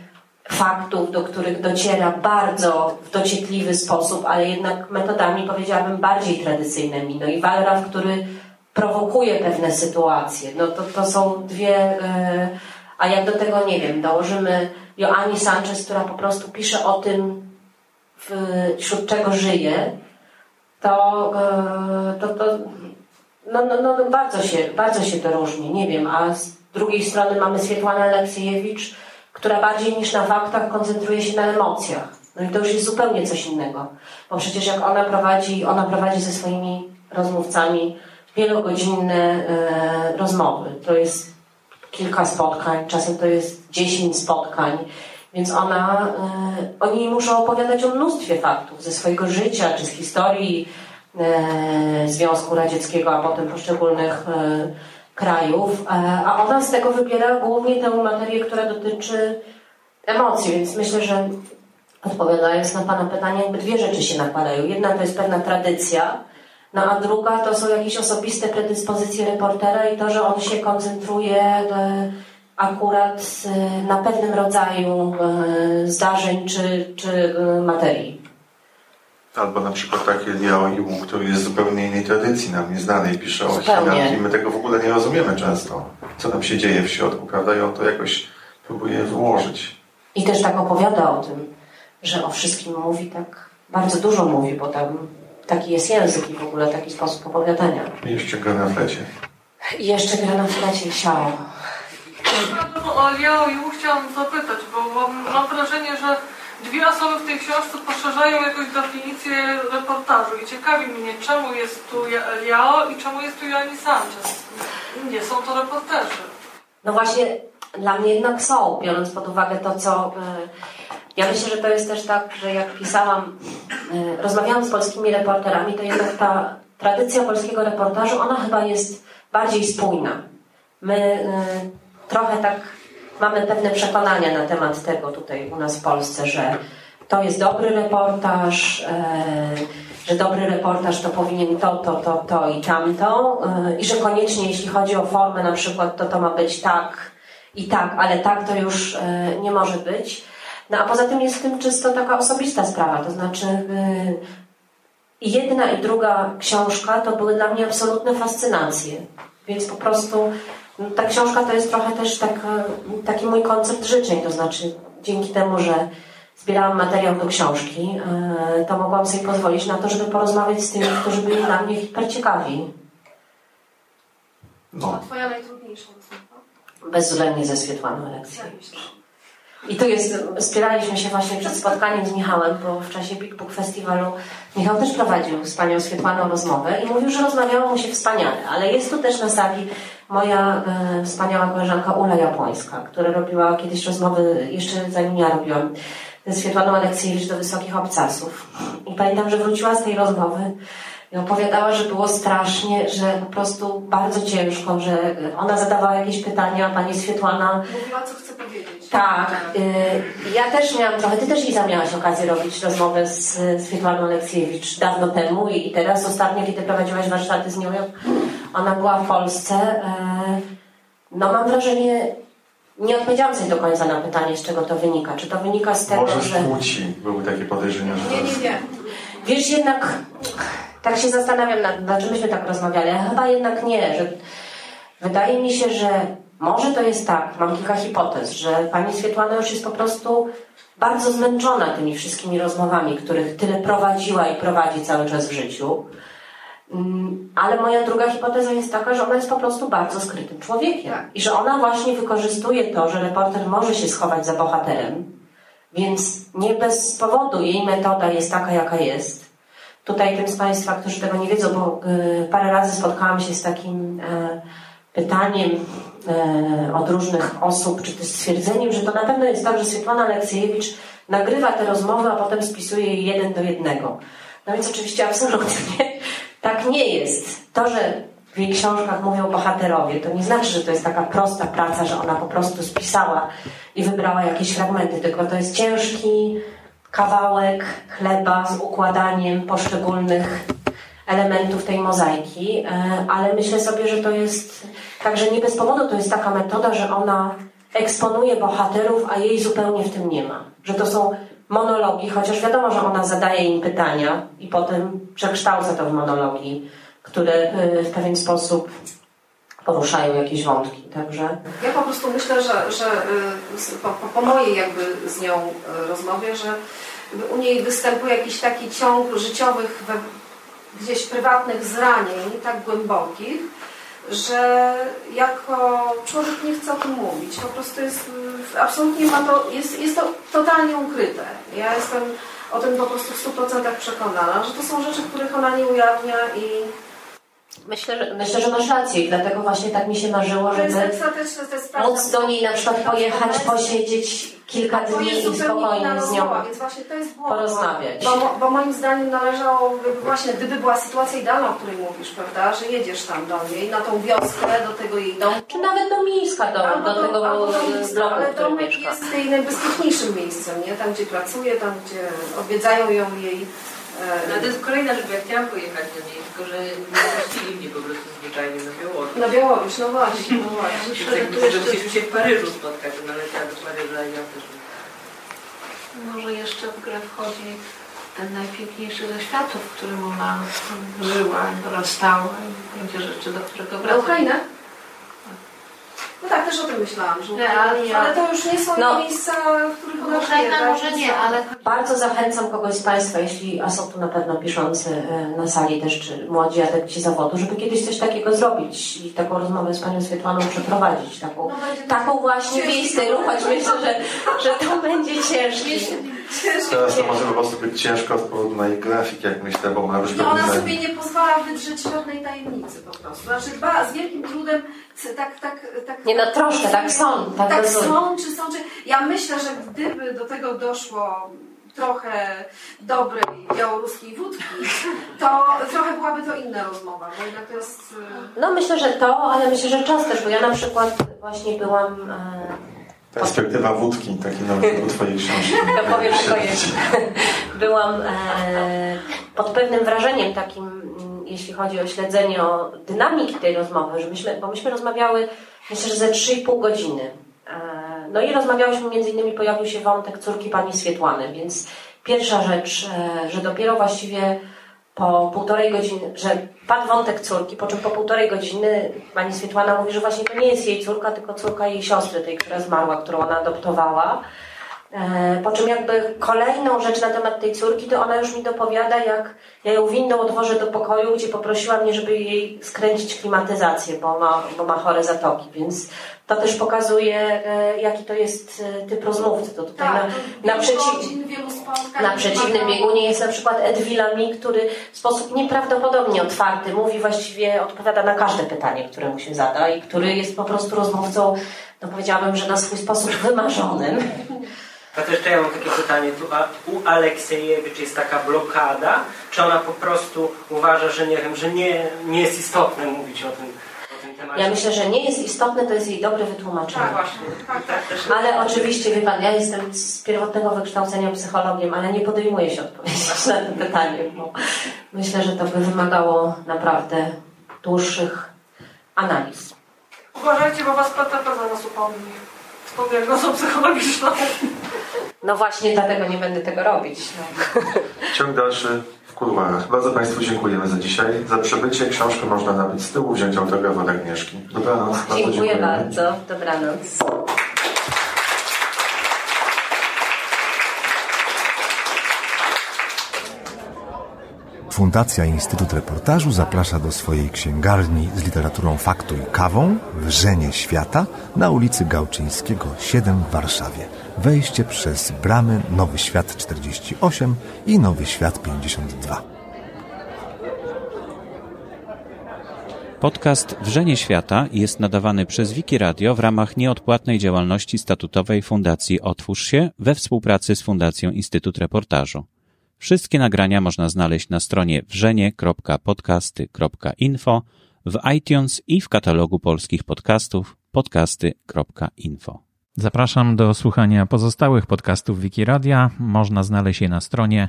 faktów, do których dociera bardzo w dociekliwy sposób, ale jednak metodami powiedziałabym bardziej tradycyjnymi. No i Wallraff, który prowokuje pewne sytuacje. No to, to są dwie... E, a jak do tego, nie wiem, dołożymy Joanni Sanchez, która po prostu pisze o tym, wśród czego żyje, to, e, to, to no, no, no, bardzo, się, bardzo się to różni, nie wiem, a z drugiej strony mamy Swietłanę Aleksiejewicz, która bardziej niż na faktach koncentruje się na emocjach. No i to już jest zupełnie coś innego, bo przecież jak ona prowadzi, ona prowadzi ze swoimi rozmówcami wielogodzinne e, rozmowy. To jest kilka spotkań, czasem to jest dziesięć spotkań, więc ona, y, oni muszą opowiadać o mnóstwie faktów ze swojego życia, czy z historii y, Związku Radzieckiego, a potem poszczególnych y, krajów, a ona z tego wybiera głównie tę materię, która dotyczy emocji, więc myślę, że odpowiadając na Pana pytanie, jakby dwie rzeczy się nakładają. Jedna to jest pewna tradycja, no a druga to są jakieś osobiste predyspozycje reportera i to, że on się koncentruje e, akurat e, na pewnym rodzaju e, zdarzeń czy, czy materii. Albo na przykład taki Liao Yu, który jest zupełnie innej tradycji, nam nieznanej, pisze o Chinach i my tego w ogóle nie rozumiemy często, co tam się dzieje w środku, prawda? I on to jakoś próbuje wyłożyć. I też tak opowiada o tym, że o wszystkim mówi tak, bardzo dużo mówi, bo tam taki jest język i w ogóle taki sposób opowiadania. I jeszcze gra na flecie. I jeszcze gra na flecie siało. O Liao Yu chciałam zapytać, bo mam, mam wrażenie, że dwie osoby w tej książce poszerzają jakąś definicję reportażu i ciekawi mnie, czemu jest tu Liao i czemu jest tu Joanni Sanchez. Nie są to reporterzy. No właśnie, dla mnie jednak są, biorąc pod uwagę to, co... Ja myślę, że to jest też tak, że jak pisałam, rozmawiałam z polskimi reporterami, to jednak ta tradycja polskiego reportażu, ona chyba jest bardziej spójna. My trochę tak mamy pewne przekonania na temat tego tutaj u nas w Polsce, że to jest dobry reportaż, że dobry reportaż to powinien to, to, to, to i tamto i że koniecznie jeśli chodzi o formę na przykład, to to ma być tak i tak, ale tak to już nie może być. No a poza tym jest w tym czysto taka osobista sprawa, to znaczy jedna i druga książka to były dla mnie absolutne fascynacje. Więc po prostu ta książka to jest trochę też tak, taki mój koncept życzeń, to znaczy dzięki temu, że zbierałam materiał do książki, to mogłam sobie pozwolić na to, żeby porozmawiać z tymi, którzy byli dla mnie hiperciekawi. No. A twoja najtrudniejsza rozmowa? Bezwzględnie ze Swietłaną Aleksiejewicz. I tu jest, spieraliśmy się właśnie przed spotkaniem z Michałem, bo w czasie Big Book Festiwalu Michał też prowadził z panią Swietłaną rozmowę i mówił, że rozmawiało mu się wspaniale, ale jest tu też na sali moja e, wspaniała koleżanka Ula Japońska, która robiła kiedyś rozmowy, jeszcze zanim ja robiłam, ze Swietłaną Aleksiejewicz do Wysokich Obcasów. I pamiętam, że wróciła z tej rozmowy i opowiadała, że było strasznie, że po prostu bardzo ciężko, że ona zadawała jakieś pytania, a pani Swietłana... Mówiła, co chce powiedzieć. Tak. Y, ja też miałam trochę, ty też Iza miałaś okazję robić rozmowę z Swietłaną Aleksiejewicz dawno temu i, i teraz ostatnio, kiedy prowadziłaś warsztaty z nią, ona była w Polsce, y, no mam wrażenie, nie odpowiedziałam sobie do końca na pytanie, z czego to wynika. Czy to wynika z tego, Może że... z płci były takie podejrzenia, że Nie, nie, nie. Wiesz, jednak tak się zastanawiam, nad, czym myśmy tak rozmawiali, ale chyba jednak nie, że wydaje mi się, że może to jest tak, mam kilka hipotez, że pani Swietłana już jest po prostu bardzo zmęczona tymi wszystkimi rozmowami, których tyle prowadziła i prowadzi cały czas w życiu. Mm, ale moja druga hipoteza jest taka, że ona jest po prostu bardzo skrytym człowiekiem. Tak. I że ona właśnie wykorzystuje to, że reporter może się schować za bohaterem, więc nie bez powodu jej metoda jest taka, jaka jest. Tutaj tym z Państwa, którzy tego nie wiedzą, bo y, parę razy spotkałam się z takim e, pytaniem e, od różnych osób, czy też stwierdzeniem, że to na pewno jest tak, że Swietłana Aleksiejewicz nagrywa te rozmowy, a potem spisuje je jeden do jednego. No więc oczywiście absolutnie tak nie jest. To, że w jej książkach mówią bohaterowie, to nie znaczy, że to jest taka prosta praca, że ona po prostu spisała i wybrała jakieś fragmenty, tylko to jest ciężki kawałek chleba z układaniem poszczególnych elementów tej mozaiki, e, ale myślę sobie, że to jest także nie bez powodu to jest taka metoda, że ona eksponuje bohaterów, a jej zupełnie w tym nie ma. Że to są monologi, chociaż wiadomo, że ona zadaje im pytania i potem przekształca to w monologi, które e, w pewien sposób poruszają jakieś wątki. Także Ja po prostu myślę, że, że y, po- po mojej jakby z nią y, rozmowie, że u niej występuje jakiś taki ciąg życiowych, we, gdzieś prywatnych zranień, tak głębokich, że jako człowiek nie chce o tym mówić. Po prostu jest, absolutnie ma to, jest, jest to totalnie ukryte. Ja jestem o tym po prostu w 100% przekonana, że to są rzeczy, których ona nie ujawnia i myślę, że, myślę, że masz rację i dlatego właśnie tak mi się marzyło, żeby móc do niej na przykład pojechać, posiedzieć kilka dni i spokojnie z nią rozmowa, więc właśnie to jest błąd. porozmawiać. Bo, bo moim zdaniem należałoby właśnie, gdyby była sytuacja idealna, o której mówisz, prawda, że jedziesz tam do niej, na tą wioskę, do tego jej domu. Czy nawet do Mińska, do, albo do tego albo do miejsca, bloku, ale domek mieszka. jest jej najbezpieczniejszym miejscem, nie? Tam, gdzie pracuje, tam, gdzie odwiedzają ją jej... No to E, jest kolejna rzecz, bo ja chciałam pojechać do niej, tylko że nie puścili mnie po prostu zwyczajnie na Białoruś. na Białoruś, no właśnie, no właśnie. Myślę, że tu jeszcze... Musieliśmy się w Paryżu spotkać, ona leciała do Paryża i ja też. Może jeszcze w grę wchodzi ten najpiękniejszy ze światów, w którym ona żyła, dorastała i będzie rzeczy, do którego Na wraca. Ukrainę? No tak, też o tym myślałam, że Realia. ale to już nie są No. miejsca, w których żyje. Ukraina tak? może nie, ale Bardzo zachęcam kogoś z Państwa, jeśli, a są tu na pewno piszący e, na sali też, czy młodzi adepci zawodu, żeby kiedyś coś takiego zrobić i taką rozmowę z Panią Swietłaną przeprowadzić. Taką, No będzie to taką właśnie w jej stylu, choć myślę, że, że to będzie ciężki. Teraz to może po prostu być ciężko z powodu na jej grafik, jak myślę, bo ma być No ona sobie nie pozwala wydrzeć żadnej tajemnicy po prostu. Znaczy dba z wielkim trudem, tak, tak, tak. Nie no, troszkę, tak są, tak Tak są, czy są, czy... Ja myślę, że gdyby do tego doszło trochę dobrej białoruskiej wódki, to trochę byłaby to inna rozmowa, bo jednak to jest... y, No myślę, że to, ale myślę, że czas też, bo ja na przykład właśnie byłam... Perspektywa wódki, taki nowy tytuł twojej książki. To powiem tylko. Byłam e, pod pewnym wrażeniem takim, mm, jeśli chodzi o śledzenie o dynamiki tej rozmowy, że myśmy, bo myśmy rozmawiały myślę, że ze 3,5 godziny. E, no i rozmawiałyśmy, między innymi pojawił się wątek córki pani Swietłany, więc pierwsza rzecz, e, że dopiero właściwie po półtorej godziny, że padł wątek córki, po czym po półtorej godziny pani Swietłana mówi, że właśnie to nie jest jej córka, tylko córka jej siostry, tej, która zmarła, którą ona adoptowała. E, Po czym jakby kolejną rzecz na temat tej córki, to ona już mi dopowiada, jak ja ją windą odwożę do pokoju, gdzie poprosiła mnie, żeby jej skręcić klimatyzację, bo ma, bo ma chore zatoki, więc to też pokazuje, e, jaki to jest e, typ rozmówcy. To tutaj Tak, na, na, przeciwnym biegunie jest na przykład Ed Villamy, który w sposób nieprawdopodobnie otwarty mówi właściwie, odpowiada na każde pytanie, które mu się zada i który jest po prostu rozmówcą, no powiedziałabym, że na swój sposób wymarzonym. A to jeszcze ja mam takie pytanie. Tu a, u Aleksiejewicz jest taka blokada, czy ona po prostu uważa, że nie wiem, że nie, nie jest istotne mówić o tym, o tym temacie? Ja myślę, że nie jest istotne, to jest jej dobre wytłumaczenie. Tak, właśnie. Tak, tak. też Ale oczywiście, wie Pan, ja jestem z pierwotnego wykształcenia psychologiem, ale nie podejmuję się odpowiedzieć na to pytanie, bo myślę, że to by wymagało naprawdę dłuższych analiz. Uważajcie, bo was PTP zaraz upomni. Z tą diagnozą psychologiczną. No właśnie dlatego nie będę tego robić. No. Ciąg dalszy w kuluarach. Bardzo Państwu dziękujemy za dzisiaj. Za przebycie książkę można nabyć z tyłu, wziąć autograf od Agnieszki. Dobranoc. Bardzo Dziękuję dziękujemy. bardzo. Dobranoc. Fundacja Instytut Reportażu zaprasza do swojej księgarni z literaturą faktu i kawą Wrzenie Świata na ulicy Gałczyńskiego 7 w Warszawie. Wejście przez bramy Nowy Świat 48 i Nowy Świat 52. Podcast Wrzenie Świata jest nadawany przez Wiki Radio w ramach nieodpłatnej działalności statutowej Fundacji Otwórz się we współpracy z Fundacją Instytut Reportażu. Wszystkie nagrania można znaleźć na stronie wrzenie.podcasty.info, w iTunes i w katalogu polskich podcastów podcasty.info. Zapraszam do słuchania pozostałych podcastów Wikiradia. Można znaleźć je na stronie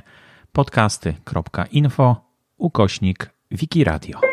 podcasty.info ukośnik Wikiradio.